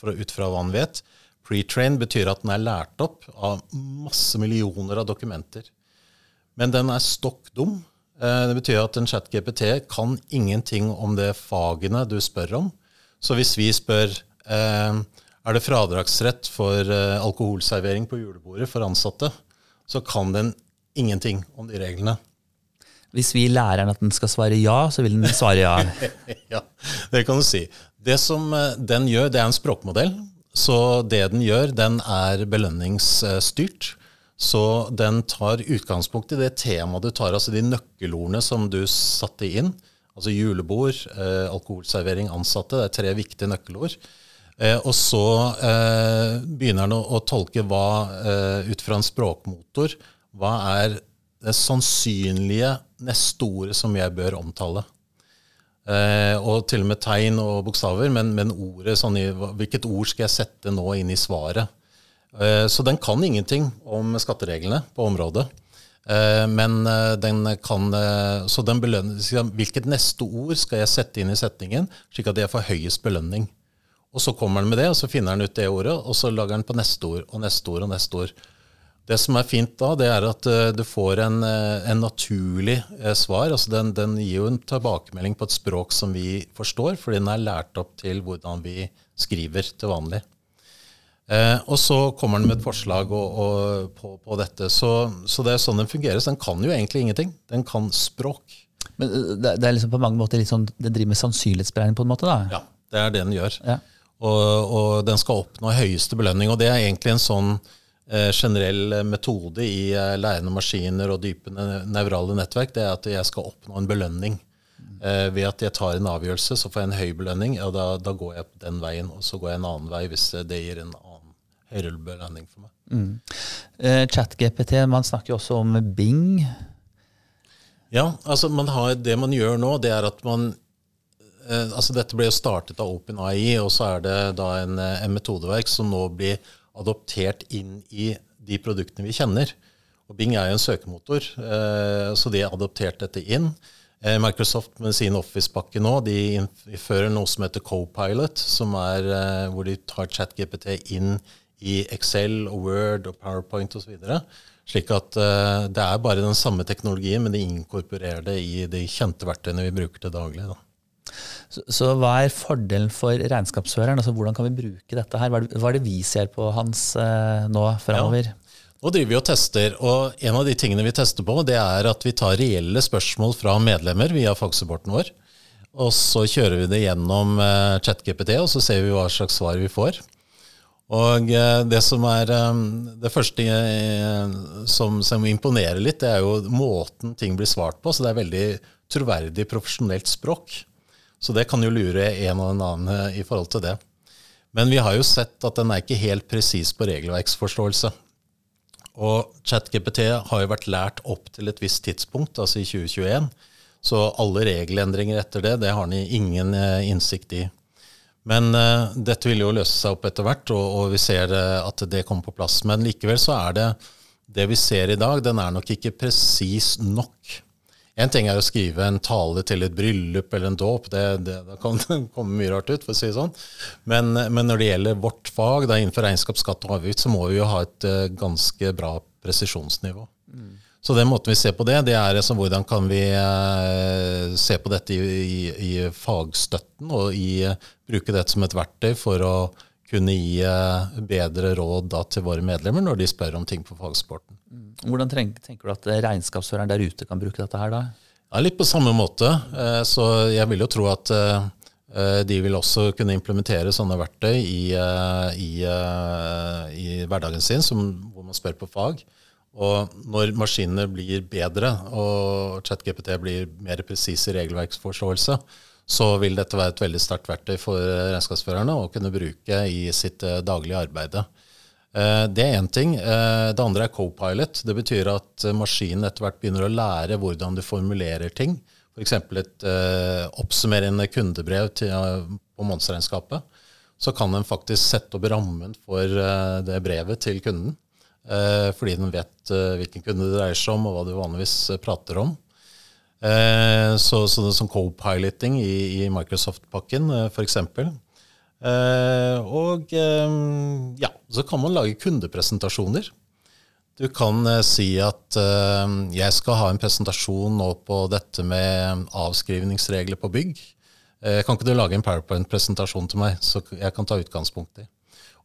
Speaker 3: for, ut fra hva han vet. Pre-train betyr at den er lært opp av masse millioner av dokumenter. Men den er stokk dum. Uh, det betyr at en chat-GPT kan ingenting om det fagene du spør om. Så hvis vi spør er det fradragsrett for uh, alkoholservering på julebordet for ansatte, så kan den ingenting om de reglene.
Speaker 2: Hvis vi lærer den at den skal svare ja, så vil den svare ja. <laughs>
Speaker 3: ja, det kan du si. Det som uh, den gjør, det er en språkmodell. Så det den gjør, den er belønningsstyrt. Så den tar utgangspunkt i det temaet du tar, altså de nøkkelordene som du satte inn. Altså julebord, eh, alkoholservering, ansatte. Det er tre viktige nøkkelord. Eh, og så eh, begynner han å, å tolke hva, eh, ut fra en språkmotor, hva er det sannsynlige neste ordet som jeg bør omtale. Eh, og til og med tegn og bokstaver, men, men ordet, sånn i, hvilket ord skal jeg sette nå inn i svaret? Eh, så den kan ingenting om skattereglene på området. Eh, men den kan, så den belønner, hvilket neste ord skal jeg sette inn i setningen, slik at jeg får høyest belønning? Og så kommer den med det, og så finner den ut det ordet, og så lager den på neste ord og neste ord og neste ord. Det som er fint da, det er at uh, du får en, uh, en naturlig uh, svar. altså den, den, gir jo en tilbakemelding på et språk som vi forstår, fordi den er lært opp til hvordan vi skriver til vanlig. og så kommer den med et forslag og, og på, på, dette. Så, så, det er sånn den fungerer. Så den kan jo egentlig ingenting. Den kan språk.
Speaker 2: Men det, det er liksom på mange måter litt sånn, Den driver med sannsynlighetsberegning på en måte? da?
Speaker 3: Ja, det er det den gjør. Ja. Og, og, den skal oppnå høyeste belønning. Og det er egentlig en sånn eh, generell metode i eh, lærende maskiner og dype nevrale nettverk. Det er at jeg skal oppnå en belønning. Eh, ved at jeg tar en avgjørelse, så får jeg en høy belønning. og da, da, går jeg den veien, og så går jeg en annen vei hvis det gir en annen høyere belønning for meg. Mm.
Speaker 2: Eh, ChatGPT, man snakker jo også om Bing.
Speaker 3: Ja, altså man har, det man gjør nå, det er at man Eh, altså Dette ble jo startet av OpenAI, og så er det da en, eh, en, metodeverk som nå blir adoptert inn i de produktene vi kjenner. Og Bing er jo en søkemotor, eh, så de har adoptert dette inn. Microsoft med sin Office-pakke nå de innfører noe som heter Copilot, som er hvor de tar ChatGPT inn i Excel og Word og PowerPoint osv. Slik at det er bare den samme teknologien, men de inkorporerer det i de kjente verktøyene vi bruker til daglig. Da.
Speaker 2: Så, så, hva er fordelen for regnskapsføreren? Altså, hvordan kan vi bruke dette her? Hva er det, hva er det vi ser på hans eh, nå framover? Ja.
Speaker 3: Nå driver vi og tester, og en av de tingene vi tester på, det er at vi tar reelle spørsmål fra medlemmer via fagsupporten vår. Og så kjører vi det gjennom eh, ChatGPT, og så ser vi hva slags svar vi får. Og eh, det som er eh, det første eh, som, som, imponerer litt, det er jo måten ting blir svart på. Så det er veldig troverdig, profesjonelt språk. Så det kan jo lure en og en annen eh, i forhold til det. Men vi har jo sett at den er ikke helt presis på regelverksforståelse. Og ChatGPT har jo vært lært opp til et visst tidspunkt, altså i 2021. Så alle regelendringer etter det, det har den ingen eh, innsikt i. Men uh, dette vil jo løse seg opp etter hvert, og, og vi ser uh, at det kommer på plass. Men likevel så er det det vi ser i dag, den er nok ikke presis nok En ting er å skrive en tale til et bryllup eller en dåp. Det, det, <laughs> det, kan komme mye rart ut, for å si det sånn. Men, men når det gjelder vårt fag, da innenfor regnskap, skatt og avgift, så må vi jo ha et uh, ganske bra presisjonsnivå. Mm. Så den måten vi ser på det, det er altså hvordan kan vi uh, se på dette i, i, i fagstøtten og i, bruke dette som et verktøy for å kunne gi bedre råd da, til våre medlemmer når de spør om ting på fagsporten.
Speaker 2: Mm. Hvordan tenker du at regnskapsføreren der ute kan bruke dette her da?
Speaker 3: Ja, litt på samme måte. Eh, så jeg vil jo tro at eh, de vil også kunne implementere sånne verktøy i, eh, i, i hverdagen sin, som, hvor man spør på fag. Og når maskinene blir bedre og ChatGPT blir mer presis i regelverksforståelse, så vil dette være et veldig sterkt verktøy for regnskapsførerne å kunne bruke i sitt daglige arbeid. Eh, det er én ting. Eh, det andre er co-pilot. Det betyr at maskinen etter hvert begynner å lære hvordan du formulerer ting. F.eks. et uh, oppsummerende kundebrev på månedsregnskapet. Så kan den faktisk sette opp rammen for det brevet til kunden. fordi den vet hvilken kunde det dreier seg om, og hva du vanligvis prater om. Så, så det er sånn co-piloting i, i Microsoft-pakken, uh, f.eks. Uh, og uh, ja, så kan man lage kundepresentasjoner. Du kan uh, si at jeg skal ha en presentasjon nå på dette med avskrivningsregler på bygg. kan ikke du lage en PowerPoint-presentasjon til meg, så jeg kan ta utgangspunkt i?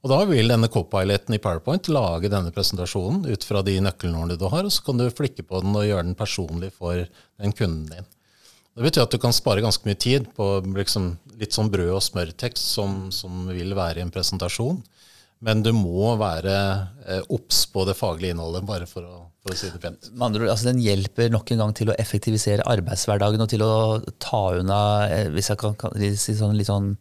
Speaker 3: Og Da vil denne copiloten i PowerPoint lage denne presentasjonen ut fra de nøkkelordene du har, og så kan du flikke på den og gjøre den personlig for den kunden din. Det betyr at du kan spare ganske mye tid på liksom, litt sånn brød- og smørtekst som, som, vil være i en presentasjon. Men du må være eh, obs på det faglige innholdet, bare for å, for å si det pent.
Speaker 2: Andre, altså den hjelper nok en gang til å effektivisere arbeidshverdagen og til å ta unna eh, hvis jeg kan, kan si sånn, litt sånn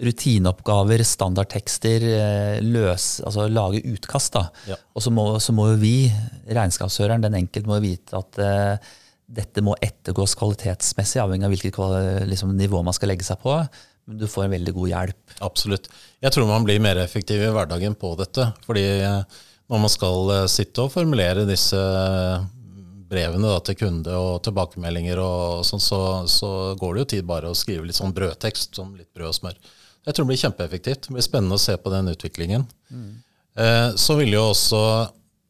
Speaker 2: rutineoppgaver, standardtekster, eh, løs, altså lage utkast. da. Ja. Og så må, så må vi, regnskapsføreren, den enkelte, må vite at uh, dette må ettergås kvalitetsmessig, avhengig av hvilket liksom, nivå man skal legge seg på. Men du får en veldig god hjelp.
Speaker 3: Absolutt. Jeg tror man blir mer effektiv i hverdagen på dette. fordi eh, når man skal sitte og formulere disse brevene da, til kunde og tilbakemeldinger, og sånn, så, så, går det jo tid bare å skrive litt sånn brødtekst, som litt brød og smør. Jeg tror det blir kjempeeffektivt. Det blir spennende å se på den utviklingen. Mm. Eh, så vil jo også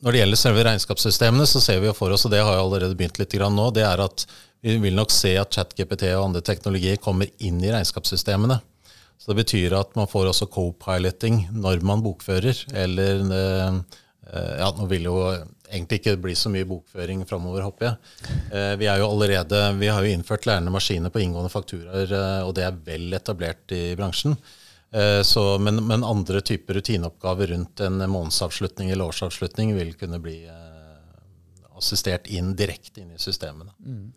Speaker 3: når det gjelder selve regnskapssystemene, så ser vi jo for oss, og det har jeg allerede begynt litt nå, det er at vi vil nok se at ChatGPT og andre teknologier kommer inn i regnskapssystemene. Så Det betyr at man får også co-piloting når man bokfører. Eller eh, ja, Nå vil jo egentlig ikke bli så mye bokføring framover, håper jeg. Eh, vi, er jo allerede, vi har jo innført lærende maskiner på inngående fakturaer, eh, og det er vel etablert i bransjen. Eh, så, men, men, andre typer rutineoppgaver rundt en månedsavslutning eller årsavslutning vil kunne bli assistert inn direkte inn i systemene. Mm.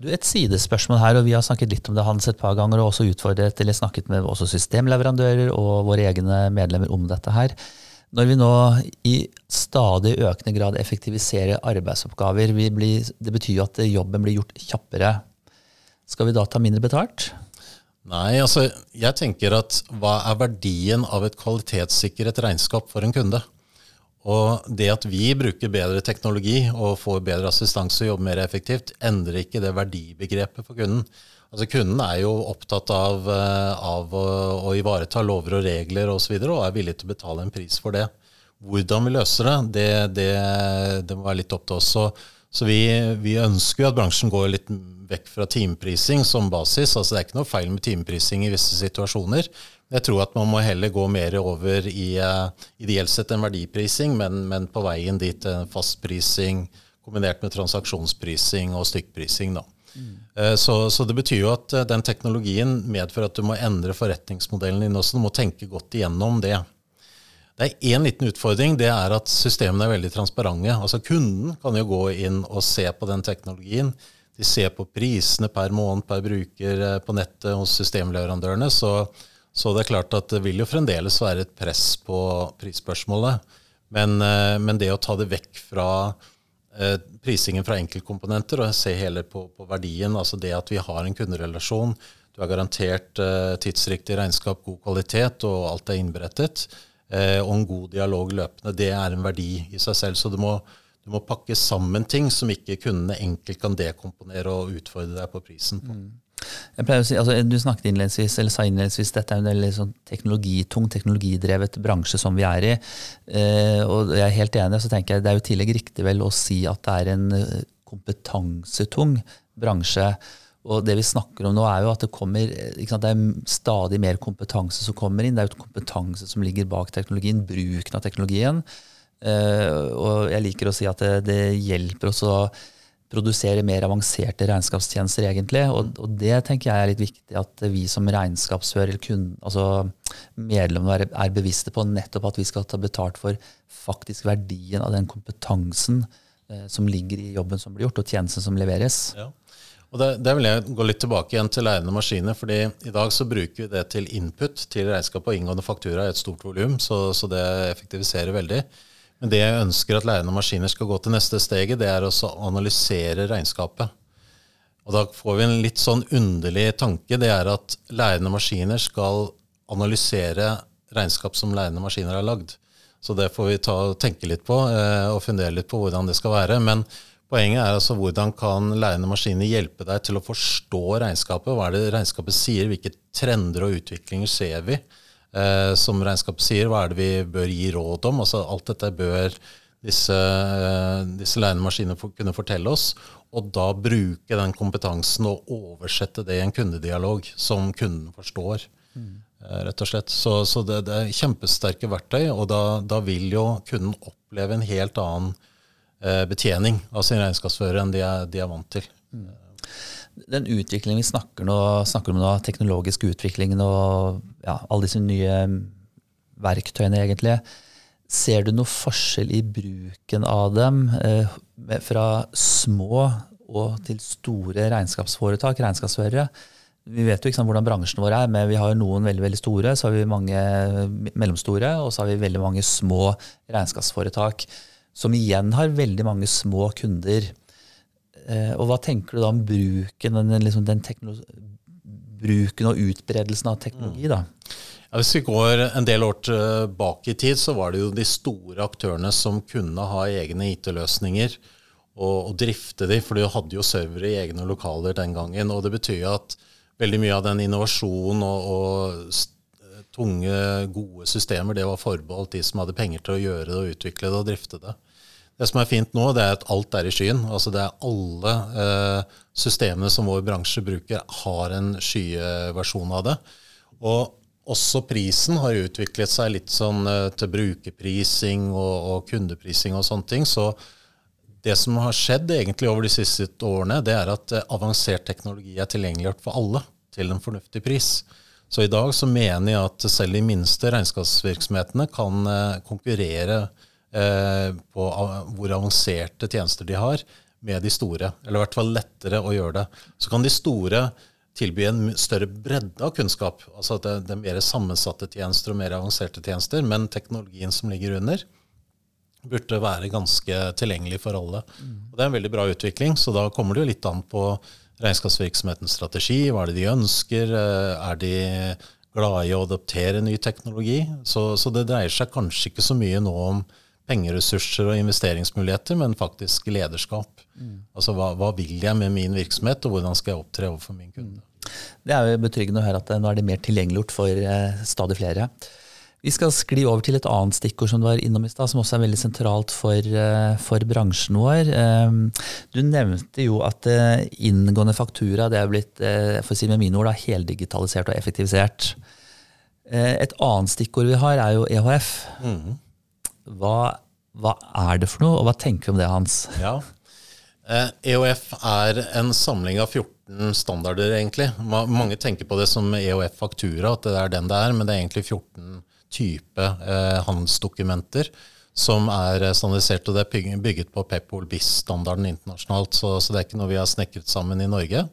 Speaker 2: Du, et sidespørsmål her, og vi har snakket litt om det Hans et par ganger, og også utfordret eller snakket med også systemleverandører og våre egne medlemmer om dette her. Når vi nå i stadig økende grad effektiviserer arbeidsoppgaver, blir, det betyr jo at jobben blir gjort kjappere. Skal vi da ta mindre betalt?
Speaker 3: Nei, altså jeg tenker at hva er verdien av et kvalitetssikret regnskap for en kunde? Og det at vi bruker bedre teknologi og får bedre assistanse og jobber mer effektivt, endrer ikke det verdibegrepet for kunden. Altså Kunden er jo opptatt av, eh, av å, å, ivareta lover og regler osv. Og, så videre, og er villig til å betale en pris for det. Hvordan vi løser det, det, det, det må være litt opp til oss. Så, så vi, vi, ønsker jo at bransjen går litt vekk fra timeprising som basis. altså Det er ikke noe feil med timeprising i visse situasjoner. Jeg tror at man må heller gå mer over i uh, ideelt sett en verdiprising, men, men på veien dit fastprising kombinert med transaksjonsprising og stykkprising. da. Mm. Uh, så, så, det betyr jo at uh, den teknologien medfører at du må endre forretningsmodellen din også. Du må tenke godt igjennom det. Det er én liten utfordring. Det er at systemene er veldig transparente. Altså Kunden kan jo gå inn og se på den teknologien de ser på prisene per måned per bruker eh, på nettet hos systemleverandørene. Så, så, det er klart at det vil jo fremdeles være et press på prisspørsmålet. Men, eh, men det å ta det vekk fra eh, prisingen fra enkeltkomponenter og se heller på, på, verdien, altså det at vi har en kunderelasjon, du har garantert tidsriktig regnskap, god kvalitet, og alt er innberettet, og en god dialog løpende, det er en verdi i seg selv. Så du må, Du må pakke sammen ting som ikke kundene enkelt kan dekomponere og utfordre deg på prisen på. Mm.
Speaker 2: Jeg pleier å si, altså, Du snakket innledningsvis, eller sa innledningsvis dette er en veldig sånn teknologitung, teknologidrevet bransje som vi er i. Eh, og jeg er helt enig, så tenker jeg det er jo tillegg riktig vel å si at det er en eh, kompetansetung bransje. Og det vi snakker om nå, er jo at det kommer sant, det er stadig mer kompetanse som kommer inn. Det er jo kompetanse som ligger bak teknologien, bruken av teknologien. Uh, og jeg liker å si at det, det hjelper oss å produsere mer avanserte regnskapstjenester, egentlig. Og, og, det tenker jeg er litt viktig at vi som regnskapsfører, altså medlemmer, er, bevisste på nettopp at vi skal ta betalt for faktisk verdien av den kompetansen eh, som ligger i jobben som blir gjort, og tjenesten som leveres. Ja.
Speaker 3: Og der, der, vil jeg gå litt tilbake igjen til lærende maskiner. fordi I dag så bruker vi det til input til regnskap og inngående faktura i et stort volum, så, så, det effektiviserer veldig. Men det jeg ønsker at lærende maskiner skal gå til neste steget, det er å analysere regnskapet. Og Da får vi en litt sånn underlig tanke. Det er at lærende maskiner skal analysere regnskap som lærende maskiner har lagd. Så det får vi ta, tenke litt på eh, og fundere litt på hvordan det skal være. Men Poenget er altså hvordan kan lærende maskiner hjelpe deg til å forstå regnskapet? Hva er det regnskapet sier? Hvilke trender og utviklinger ser vi? Eh, som regnskapet sier, hva er det vi bør gi råd om? Altså, alt dette bør disse, eh, disse lærende maskinene for, kunne fortelle oss. Og da bruke den kompetansen og oversette det i en kundedialog som kunden forstår. Mm. Eh, rett og slett. Så, så det, det, er kjempesterke verktøy, og da, da vil jo kunden oppleve en helt annen Eh, betjening av sin regnskapsfører enn de er, de er vant til. Mm.
Speaker 2: Den utviklingen vi snakker, nå, snakker, om nå, teknologisk utvikling og ja, alle disse nye verktøyene, egentlig, ser du noe forskjell i bruken av dem eh, fra små og til store regnskapsforetak, regnskapsførere? Vi vet jo ikke sant, hvordan bransjen vår er, men vi har noen veldig veldig store, så har vi mange mellomstore, og så har vi veldig mange små regnskapsforetak som igjen har veldig mange små kunder. Eh, og hva tenker du da om bruken, den, liksom den bruken og utbredelsen av teknologi? da?
Speaker 3: Ja, hvis vi går en del år tilbake i tid, så var det jo de store aktørene som kunne ha egne IT-løsninger og, og, drifte de, for de hadde jo servere i egne lokaler den gangen. og Det betyr at veldig mye av den innovasjonen og, og tunge, gode systemer, det var forbeholdt de som hadde penger til å gjøre det og utvikle det og drifte det. Det som er fint nå, det er at alt er i skyen. Altså det er Alle eh, systemene som vår bransje bruker, har en skyversjon av det. Og også prisen har utviklet seg litt sånn eh, til brukerprising og, og, kundeprising og sånne ting. Så det som har skjedd egentlig over de siste årene, det er at eh, avansert teknologi er tilgjengeliggjort for alle til en fornuftig pris. Så i dag så mener jeg at selv de minste regnskapsvirksomhetene kan eh, konkurrere på hvor avanserte tjenester de har, med de store. Eller i hvert fall lettere å gjøre det. Så kan de store tilby en større bredde av kunnskap. Altså at det, det er mer sammensatte tjenester og mer avanserte tjenester. Men teknologien som ligger under, burde være ganske tilgjengelig for alle. Mm. Og Det er en veldig bra utvikling, så da kommer det jo litt an på regnskapsvirksomhetens strategi. Hva er det de ønsker? Eh, er de glade i å adoptere ny teknologi? Så, så det dreier seg kanskje ikke så mye nå om pengeressurser og investeringsmuligheter, men faktisk lederskap. Mm. Altså hva, hva, vil jeg med min virksomhet, og hvordan skal jeg opptre overfor min kunde?
Speaker 2: Det er jo betryggende å høre at nå er det mer tilgjengeliggjort for eh, stadig flere. Vi skal skli over til et annet stikkord som du var innom i stad, som også er veldig sentralt for, uh, for bransjen vår. Um, du nevnte jo at inngående faktura det er blitt for å si med mine ord, da, heldigitalisert og effektivisert. et annet stikkord vi har, er jo EHF. Mm. Hva, hva, er det for noe, og hva tenker vi om det, Hans? <laughs>
Speaker 3: Ja, eh, EOF er en samling av 14 standarder, egentlig. Mange tenker på det som EOF-faktura, at det er den det er, men det er egentlig 14 type eh, handelsdokumenter som er standardisert, og det er bygget på Pepol BIS-standarden internasjonalt. Så, så, det er ikke noe vi har snekret sammen i Norge.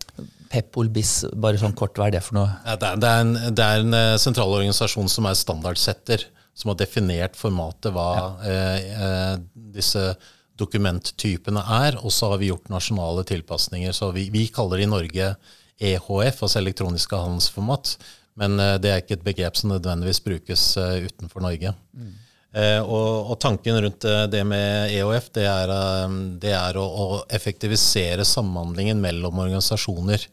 Speaker 2: Pepol BIS, bare sånn kort, hva er det for noe?
Speaker 3: Ja, det, er, det, er en, det er en eh, sentral organisasjon som er standardsetter som har definert formatet, hva ja. eh, eh disse dokumenttypene er. Og så har vi gjort nasjonale tilpasninger. Så vi, vi kaller det i Norge EHF, altså elektroniske handelsformat. Men eh, det er ikke et begrep som nødvendigvis brukes utenfor Norge. Mm. Eh, og, og, tanken rundt det med EHF, det er, det er å, å, effektivisere samhandlingen mellom organisasjoner.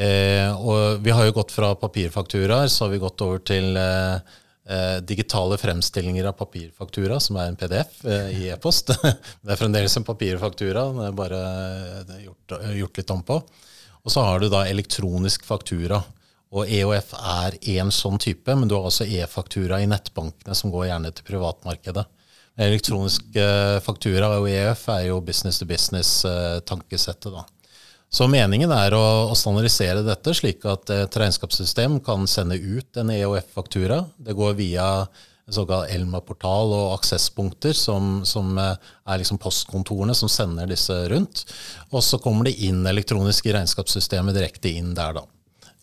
Speaker 3: Eh, og vi har jo gått fra papirfakturaer, så har vi gått over til eh, eh, digitale fremstillinger av papirfaktura, som er en PDF i e-post. <laughs> det er fremdeles en papirfaktura, det er bare gjort, gjort litt om på. Og så har du da elektronisk faktura. Og EOF er én sånn type, men du har også e-faktura i nettbankene, som går gjerne til privatmarkedet. Elektronisk eh, faktura og EOF er jo business to business-tankesettet. da. Så meningen er å, standardisere dette, slik at et regnskapssystem kan sende ut en EOF-faktura. Det går via såkalt Elma-portal og aksesspunkter, som, som, eh, er liksom postkontorene som sender disse rundt. Og så kommer det inn elektronisk i regnskapssystemet direkte inn der, da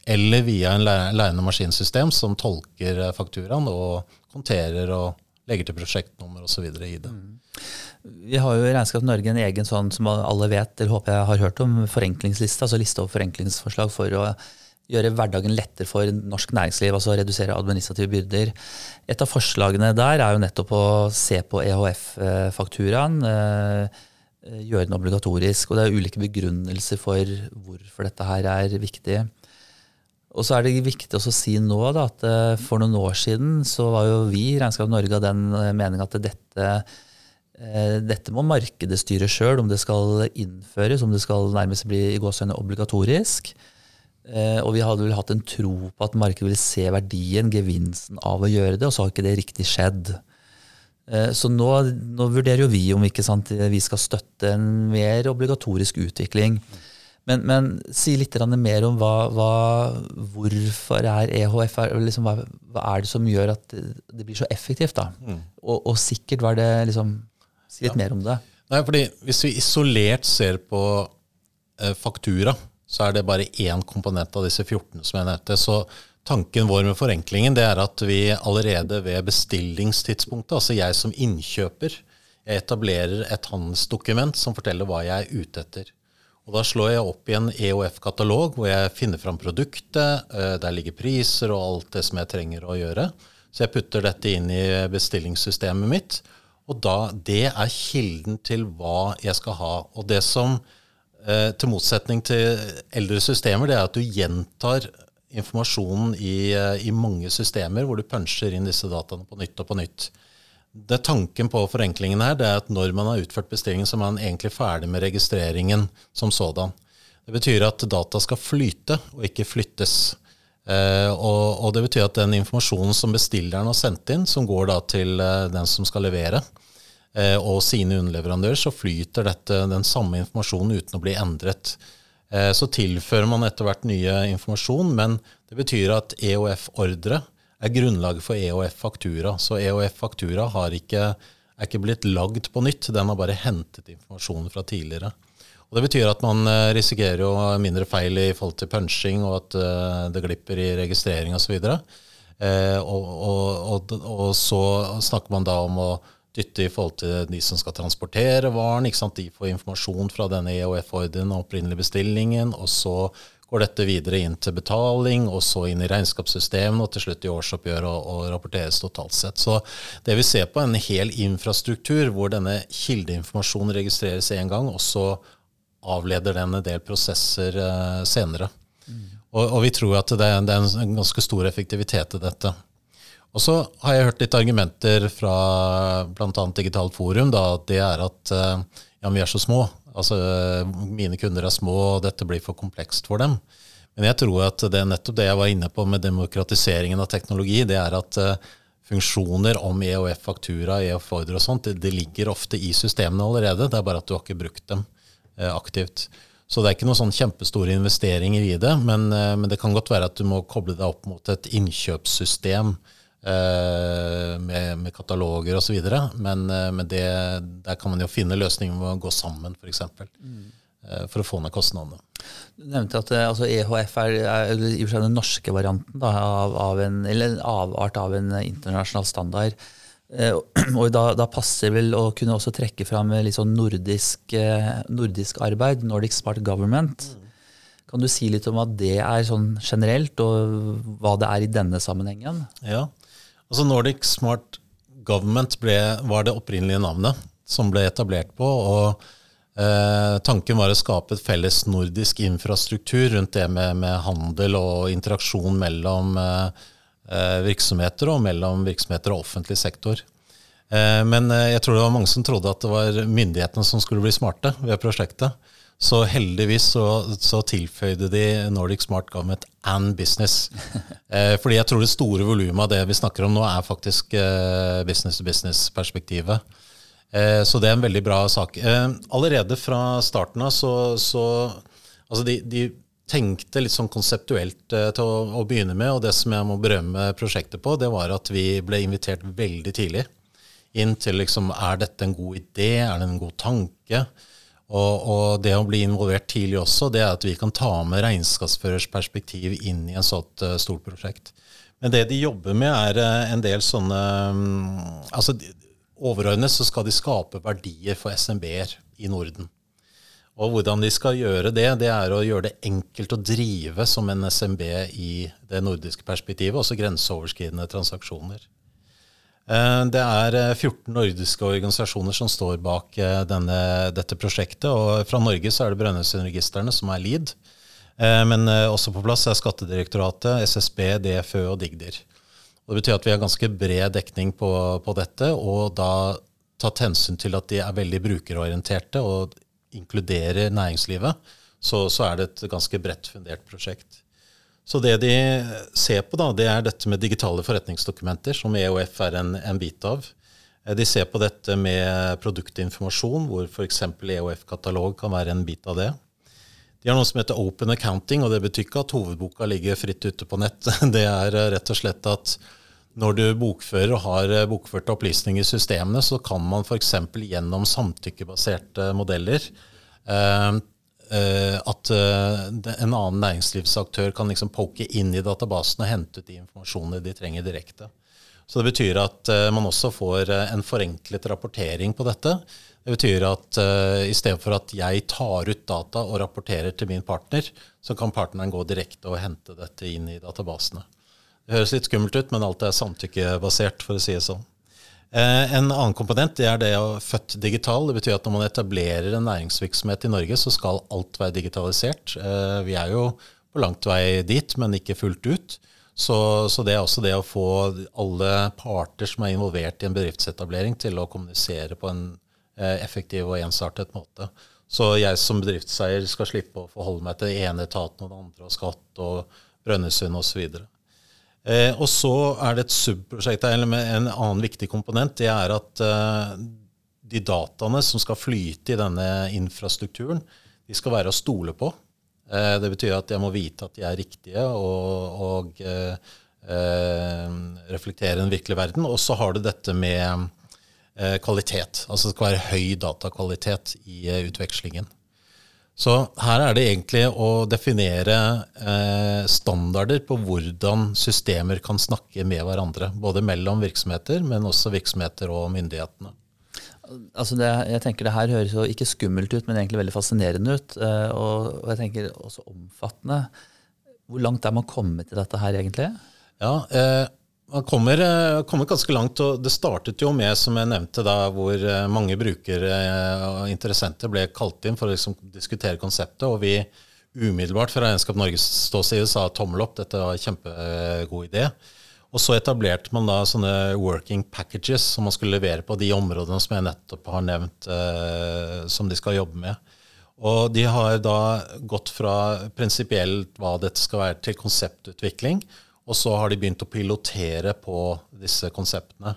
Speaker 3: eller via en lærende maskinsystem som tolker eh, fakturaen og konterer og legger til prosjektnummer osv. i det. Mm.
Speaker 2: Vi har jo i Regnskap Norge en egen sånn som alle vet, eller håper jeg har hørt om, forenklingsliste, altså liste over forenklingsforslag for å gjøre hverdagen lettere for norsk næringsliv, altså redusere administrative byrder. Et av forslagene der er jo nettopp å se på EHF-fakturaen. Eh, gjøre den obligatorisk. Og det er ulike begrunnelser for hvorfor dette her er viktig. Og så er det viktig å si nå da, at eh, for noen år siden så var jo vi i Regnskap Norge av den eh, mening at dette, eh, dette må markedet styre sjøl, om det skal innføres, om det skal nærmest bli i gåsehudene obligatorisk. Og vi hadde vel hatt en tro på at markedet ville se verdien, gevinsten av å gjøre det, og så har ikke det riktig skjedd. Så nå, nå vurderer jo vi om ikke sant, vi skal støtte en mer obligatorisk utvikling. Men, men, si litt mer om hva, hva, hvorfor er EHF liksom, hva, hva, er det som gjør at det blir så effektivt? da? Mm. Og, og, sikkert var det liksom Si litt ja. mer om det.
Speaker 3: Nei, fordi Hvis vi isolert ser på eh, faktura, så er det bare én komponent av disse 14 som jeg nevnte. Så tanken vår med forenklingen det er at vi allerede ved bestillingstidspunktet, altså jeg som innkjøper, jeg etablerer et handelsdokument som forteller hva jeg er ute etter. Og Da slår jeg opp i en EOF-katalog hvor jeg finner fram produktet. Eh, der ligger priser og alt det som jeg trenger å gjøre. Så jeg putter dette inn i bestillingssystemet mitt. Og da, det er kilden til hva jeg skal ha. Og det som, eh, til motsetning til eldre systemer, det er at du gjentar informasjonen i, eh, i mange systemer, hvor du puncher inn disse dataene på nytt og på nytt det Tanken på forenklingen her det er at når man har utført bestillingen, så er man egentlig ferdig med registreringen som sådan. Det betyr at data skal flyte og ikke flyttes. Eh, og, og, det betyr at den informasjonen som bestilleren har sendt inn, som går da til uh, den som skal levere, uh, og sine underleverandører, så flyter dette, den samme informasjonen uten å bli endret. Så tilfører man etter hvert nye informasjon, men det betyr at EOF-ordre er grunnlaget for EOF-faktura. Så EOF-faktura er ikke blitt lagd på nytt, den har bare hentet informasjon fra tidligere. Og Det betyr at man eh, risikerer jo mindre feil i forhold til punching, og at eh, det glipper i registrering osv. Eh, og, og, og, og så snakker man da om å dytte i forhold til de som skal transportere varen. De får informasjon fra denne EOF-ordren og opprinnelige bestillingen. og så går dette videre inn til betaling, og så inn i regnskapssystemene, og til slutt i årsoppgjør og, og, rapporteres totalt sett. Så det vi ser på, er en hel infrastruktur hvor denne kildeinformasjonen registreres én gang, og så avleder den en del prosesser uh, senere. Mm. Og, og, vi tror at det, det, er en ganske stor effektivitet i dette. Og så har jeg hørt litt argumenter fra bl.a. Digitalt Forum. Da, det er at uh, ja, vi er så små. Altså, mine kunder er små, og dette blir for komplekst for dem. Men jeg tror at det er nettopp det jeg var inne på med demokratiseringen av teknologi, det er at funksjoner om EOF, faktura, EOF-ordre og sånt, det, det, ligger ofte i systemene allerede. Det er bare at du har ikke brukt dem aktivt. Så det er ikke noen sånn kjempestore investeringer i det, men, uh, men, det kan godt være at du må koble deg opp mot et innkjøpssystem Eh, med, med kataloger osv. Men, eh, men det, der kan man jo finne løsninger med å gå sammen, f.eks. Mm. Eh, for å få ned kostnadene.
Speaker 2: Du nevnte at altså, EHF er, er, for seg den norske varianten da, av, av, en, eller en avart av en internasjonal standard. <clears throat> Og da, da, passer vel å kunne også trekke fram litt sånn nordisk, nordisk arbeid, Nordic Smart Government. Kan du si litt om hva det er sånn generelt, og hva det er i denne sammenhengen?
Speaker 3: Ja, Altså Nordic Smart Government ble, var det opprinnelige navnet som ble etablert på. og eh, Tanken var å skape et felles nordisk infrastruktur rundt det med, med handel og interaksjon mellom eh, eh virksomheter og mellom virksomheter og offentlig sektor. Eh, men eh, jeg tror det var mange som trodde at det var myndighetene som skulle bli smarte ved prosjektet. Så heldigvis så, så, tilføyde de Nordic Smart Government and Business. <laughs> Eh, fordi jeg tror det store volumet av det vi snakker om nå, er faktisk eh, business-to-business-perspektivet. Eh, så det er en veldig bra sak. Eh, allerede fra starten av så, så Altså, de, de, tenkte litt sånn konseptuelt eh, til å, å, begynne med, og det som jeg må berømme prosjektet på, det var at vi ble invitert veldig tidlig inn til liksom, er dette en god idé, er det en god tanke? Og, og, det å bli involvert tidlig også, det er at vi kan ta med regnskapsførers perspektiv inn i en sånt uh, stort prosjekt. Men det de jobber med, er uh, en del sånne um, altså Overordnet så skal de skape verdier for SMB-er i Norden. Og hvordan de skal gjøre det, det er å gjøre det enkelt å drive som en SMB i det nordiske perspektivet, også grenseoverskridende transaksjoner. Eh, det er 14 eh, nordiske organisasjoner som står bak eh, denne, dette prosjektet. og Fra Norge så er det Brønnøysundregistrene som er lead. Men også på plass er Skattedirektoratet, SSB, DFØ og Digdir. Og det betyr at vi har ganske bred dekning på, på dette, og da tatt hensyn til at de er veldig brukerorienterte og inkluderer næringslivet, så, så er det et ganske bredt fundert prosjekt. Så det de ser på, da, det er dette med digitale forretningsdokumenter, som EOF er en, en bit av. Eh, de ser på dette med produktinformasjon, hvor f.eks. EOF-katalog kan være en bit av det. De har noe som heter open accounting, og det betyr ikke at hovedboka ligger fritt ute på nett. <laughs> Det er eh, rett og slett at når du bokfører og har bokført bokførte opplysninger i systemene, så kan man f.eks. gjennom samtykkebaserte modeller eh, at uh, en annen næringslivsaktør kan liksom poke inn i databasen og hente ut de informasjonene de trenger direkte. Så Det betyr at man også får en forenklet rapportering på dette. Det betyr at uh, i stedet for at jeg tar ut data og rapporterer til min partner, så kan partneren gå direkte og hente dette inn i databasene. Det høres litt skummelt ut, men alt er samtykkebasert, for å si det sånn. Eh, en annen komponent det er det å født digital. Det betyr at når man etablerer en næringsvirksomhet i Norge, så skal alt være digitalisert. Eh, vi er jo på langt vei dit, men ikke fullt ut. Så, så, det er også det å få alle parter som er involvert i en bedriftsetablering, til å kommunisere på en eh, effektiv og ensartet måte. Så jeg som bedriftseier skal slippe å forholde meg til den ene etaten og den andre, og skatt og Brønnøysund osv. Eh, og så er det et subprosjekt eller en annen viktig komponent. Det er at eh, de dataene som skal flyte i denne infrastrukturen, de skal være å stole på. Eh, det betyr at jeg må vite at de er riktige og, og eh, eh, reflektere den virkelige verden. Og så har du dette med eh, kvalitet. Altså det skal være høy datakvalitet i utvekslingen. Så her er det egentlig å definere eh, standarder på hvordan systemer kan snakke med hverandre. Både mellom virksomheter, men også virksomheter og myndighetene.
Speaker 2: Altså det, jeg tenker Det her høres jo ikke skummelt ut, men egentlig veldig fascinerende ut. Eh, og, og, jeg tenker også omfattende. Hvor langt er man kommet i dette her, egentlig?
Speaker 3: Ja, eh, man kommer, eh, kommer, ganske langt. og Det startet jo med, som jeg nevnte, da, hvor eh, mange brukere eh, og interessenter ble kalt inn for å liksom diskutere konseptet. Og vi umiddelbart fra Regnskap Norges ståside sa tommel opp, dette var en kjempegod idé. Og så etablerte man da sånne working packages som man skulle levere på de områdene som jeg nettopp har nevnt, eh, som de skal jobbe med. Og de har da gått fra prinsipielt hva dette skal være, til konseptutvikling. Og så har de begynt å pilotere på disse konseptene.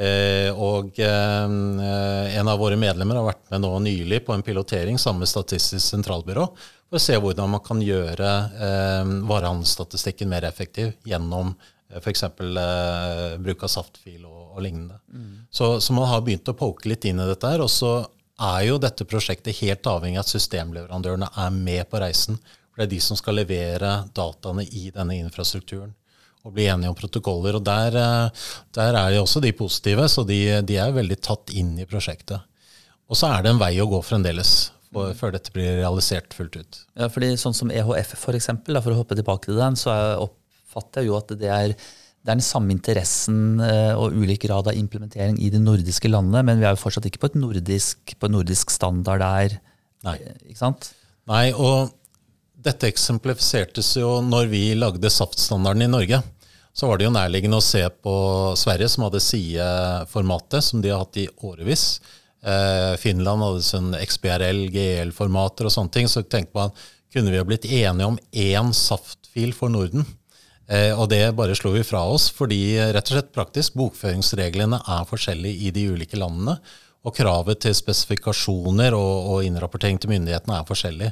Speaker 3: Eh, og eh, en av våre medlemmer har vært med nå nylig på en pilotering sammen med Statistisk sentralbyrå for å se hvordan man kan gjøre eh, varehandelsstatistikken mer effektiv gjennom eh, f.eks. Eh, bruk av saftfil og, og lignende. Mm. Så, så, man har begynt å poke litt inn i dette her. Og så er jo dette prosjektet helt avhengig av at systemleverandørene er med på reisen. For det er de som skal levere dataene i denne infrastrukturen og bli enige om protokoller. og Der, eh, der er jo også de positive, så de, de, er veldig tatt inn i prosjektet. Og så er det en vei å gå fremdeles for, før dette blir realisert fullt ut.
Speaker 2: Ja, fordi Sånn som EHF, for, eksempel, for å hoppe tilbake til den, så oppfatter jeg jo at det er det er den samme interessen eh, og ulik grad av implementering i de nordiske landene, men vi er jo fortsatt ikke på, et nordisk, på nordisk standard der.
Speaker 3: Nei.
Speaker 2: eh, Ikke sant?
Speaker 3: Nei, og dette eksemplifisertes jo når vi lagde SAFT-standarden i Norge. Så var det jo nærliggende å se på Sverige, som hadde SIE-formatet, som de har hatt i årevis. Eh, Finland hadde sånn XBRL, GL-formater og sånne ting. Så tenkte man kunne vi ha blitt enige om én SAFT-fil for Norden? Eh, og det bare slo vi fra oss, fordi eh, rett og slett praktisk bokføringsreglene er forskjellige i de ulike landene. Og kravet til spesifikasjoner og, og innrapportering til myndighetene er forskjellig.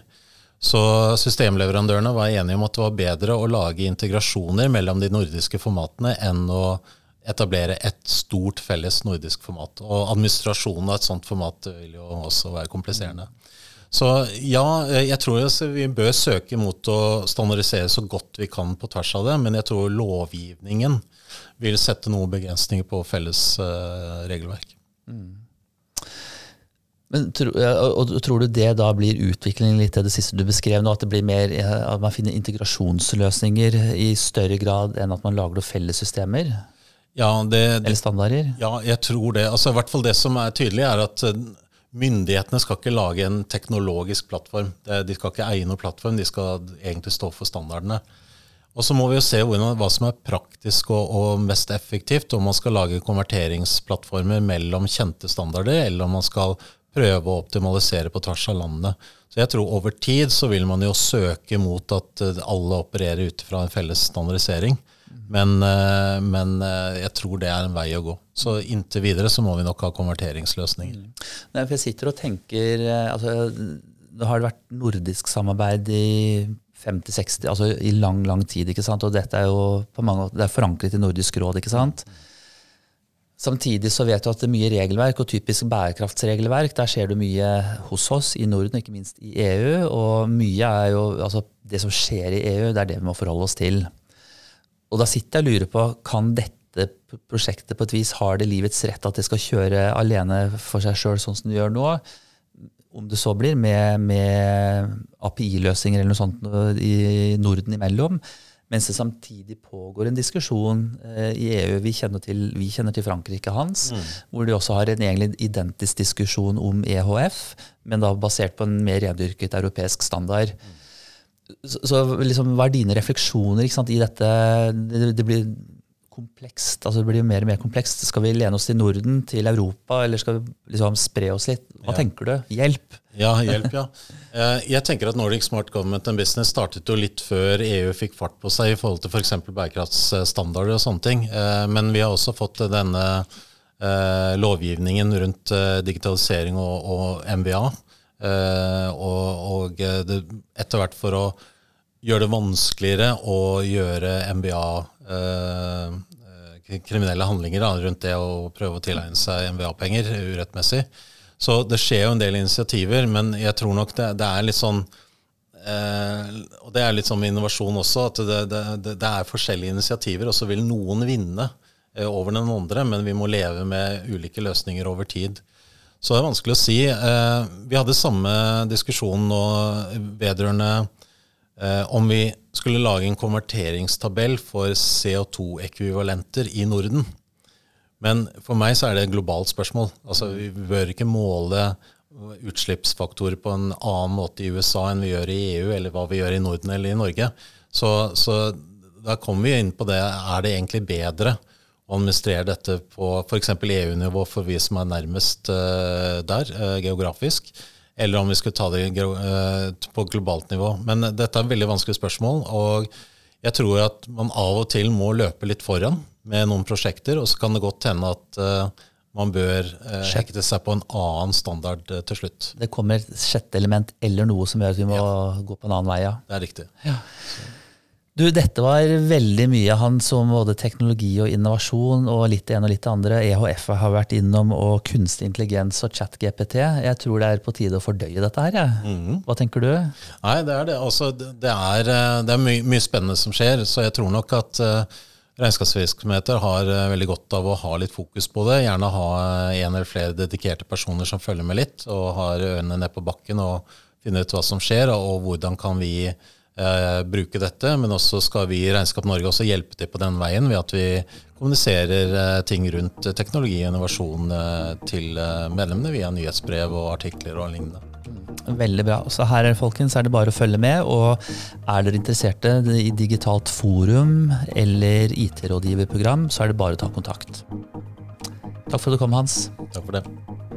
Speaker 3: Så systemleverandørene var enige om at det var bedre å lage integrasjoner mellom de nordiske formatene enn å etablere et stort felles nordisk format. Og administrasjonen av et sånt format vil jo også være kompliserende. Så ja, jeg tror vi bør søke mot å standardisere så godt vi kan på tvers av det, men jeg tror lovgivningen vil sette noen begrensninger på felles uh, regelverk. Mm.
Speaker 2: Men, og Tror du det da blir utviklingen litt til det siste du beskrev nå, at det blir mer, at man finner integrasjonsløsninger i større grad enn at man lager noen felles systemer?
Speaker 3: Ja, det,
Speaker 2: Eller standarder?
Speaker 3: Ja, jeg tror det. Altså, I hvert fall det som er tydelig, er at eh, myndighetene skal ikke lage en teknologisk plattform. De skal ikke eie noen plattform, de skal egentlig stå for standardene. Og så må vi jo se hva som er praktisk og, og, mest effektivt, om man skal lage konverteringsplattformer mellom kjente standarder, eller om man skal prøve å optimalisere på tvers av landene. Så jeg tror over tid så vil man jo søke mot at eh, alle opererer ut fra en felles standardisering. Men, eh, men, eh, jeg tror det er en vei å gå. Så inntil videre så må vi nok ha konverteringsløsninger.
Speaker 2: Mm. Jeg sitter og tenker altså, Det har vært nordisk samarbeid i 50-60, altså i lang, lang tid. ikke sant? Og dette er jo på mange måter, det er forankret i Nordisk råd. ikke sant? Mm. Samtidig så vet du at det er mye regelverk, og typisk bærekraftsregelverk, der skjer det mye hos oss i Norden, ikke minst i EU. Og mye er jo altså det som skjer i EU, det er det vi må forholde oss til. Og da sitter jeg og lurer på, kan dette prosjektet på et vis har det livets rett at det skal kjøre alene for seg sjøl, sånn som det gjør nå? Om det så blir med, med API-løsninger eller noe sånt i Norden imellom. Mens det samtidig pågår en diskusjon eh, i EU. Vi kjenner til, vi kjenner til Frankrike hans, mm. hvor de også har en egentlig identisk diskusjon om EHF, men da basert på en mer rendyrket europeisk standard. Mm. Så, så liksom, hva er dine refleksjoner sant, i dette? Det, det blir komplekst. altså Det blir jo mer og mer komplekst. Skal vi lene oss til Norden, til Europa, eller skal vi liksom spre oss litt? Hva ja. tenker du? Hjelp!
Speaker 3: Ja, hjelp, ja. Eh, jeg tenker at Nordic Smart Government and Business startet jo litt før EU fikk fart på seg i forhold til f.eks. For bærekraftsstandarder og sånne ting. Eh, men vi har også fått denne eh, lovgivningen rundt digitalisering og, og MBA. Og, og etter hvert for å gjøre det vanskeligere å gjøre MBA kriminelle handlinger da, rundt det å prøve å tilegne seg MVA-penger urettmessig. Så det skjer jo en del initiativer, men jeg tror nok det, det er litt sånn eh, Og det er litt sånn med innovasjon også, at det, det, det er forskjellige initiativer, og så vil noen vinne eh, over den andre, men vi må leve med ulike løsninger over tid. Så det er vanskelig å si. Eh, vi hadde samme diskusjon nå vedrørende eh, om vi skulle lage en konverteringstabell for CO2-ekvivalenter i Norden. Men for meg så er det et globalt spørsmål. Altså, Vi bør ikke måle utslippsfaktorer på en annen måte i USA enn vi gjør i EU, eller hva vi gjør i Norden eller i Norge. Så, så da kommer vi inn på det. Er det egentlig bedre å administrere dette på f.eks. EU-nivå for vi som er nærmest uh, der uh, geografisk? Eller om vi skulle ta det eh, på globalt nivå. Men dette er et veldig vanskelig spørsmål. og jeg tror at man av og til må løpe litt foran med noen prosjekter, og så kan det godt hende at uh, man bør uh, hekte seg på en annen standard uh, til slutt.
Speaker 2: Det kommer et sjette element eller noe som gjør at vi må ja. gå på en annen vei. Ja.
Speaker 3: Det er riktig. Ja.
Speaker 2: Du, dette var veldig mye han som både teknologi og innovasjon og litt det ene og litt det andre. EHF har vært innom, og kunstig intelligens og chat-GPT. Jeg tror det er på tide å fordøye dette her. Ja. Mm. Hva tenker du?
Speaker 3: Nei, det er det. Altså, det er, eh, det er mye, mye, spennende som skjer, så jeg tror nok at uh, regnskapsvirksomheter har uh, veldig godt av å ha litt fokus på det. Gjerne ha en eller flere dedikerte personer som følger med litt, og har ørene ned på bakken og finner ut hva som skjer, og hvordan kan vi eh, bruke dette. Men også skal vi i Regnskap Norge også hjelpe til på den veien ved at vi kommuniserer eh, ting rundt teknologi og innovasjon eh, til eh, medlemmene via nyhetsbrev og artikler og lignende.
Speaker 2: Veldig bra. Så her folkens, er det bare å følge med. Og er dere interesserte i digitalt forum eller IT-rådgiverprogram, så er det bare å ta kontakt. Takk for at du kom, Hans.
Speaker 3: Takk for det.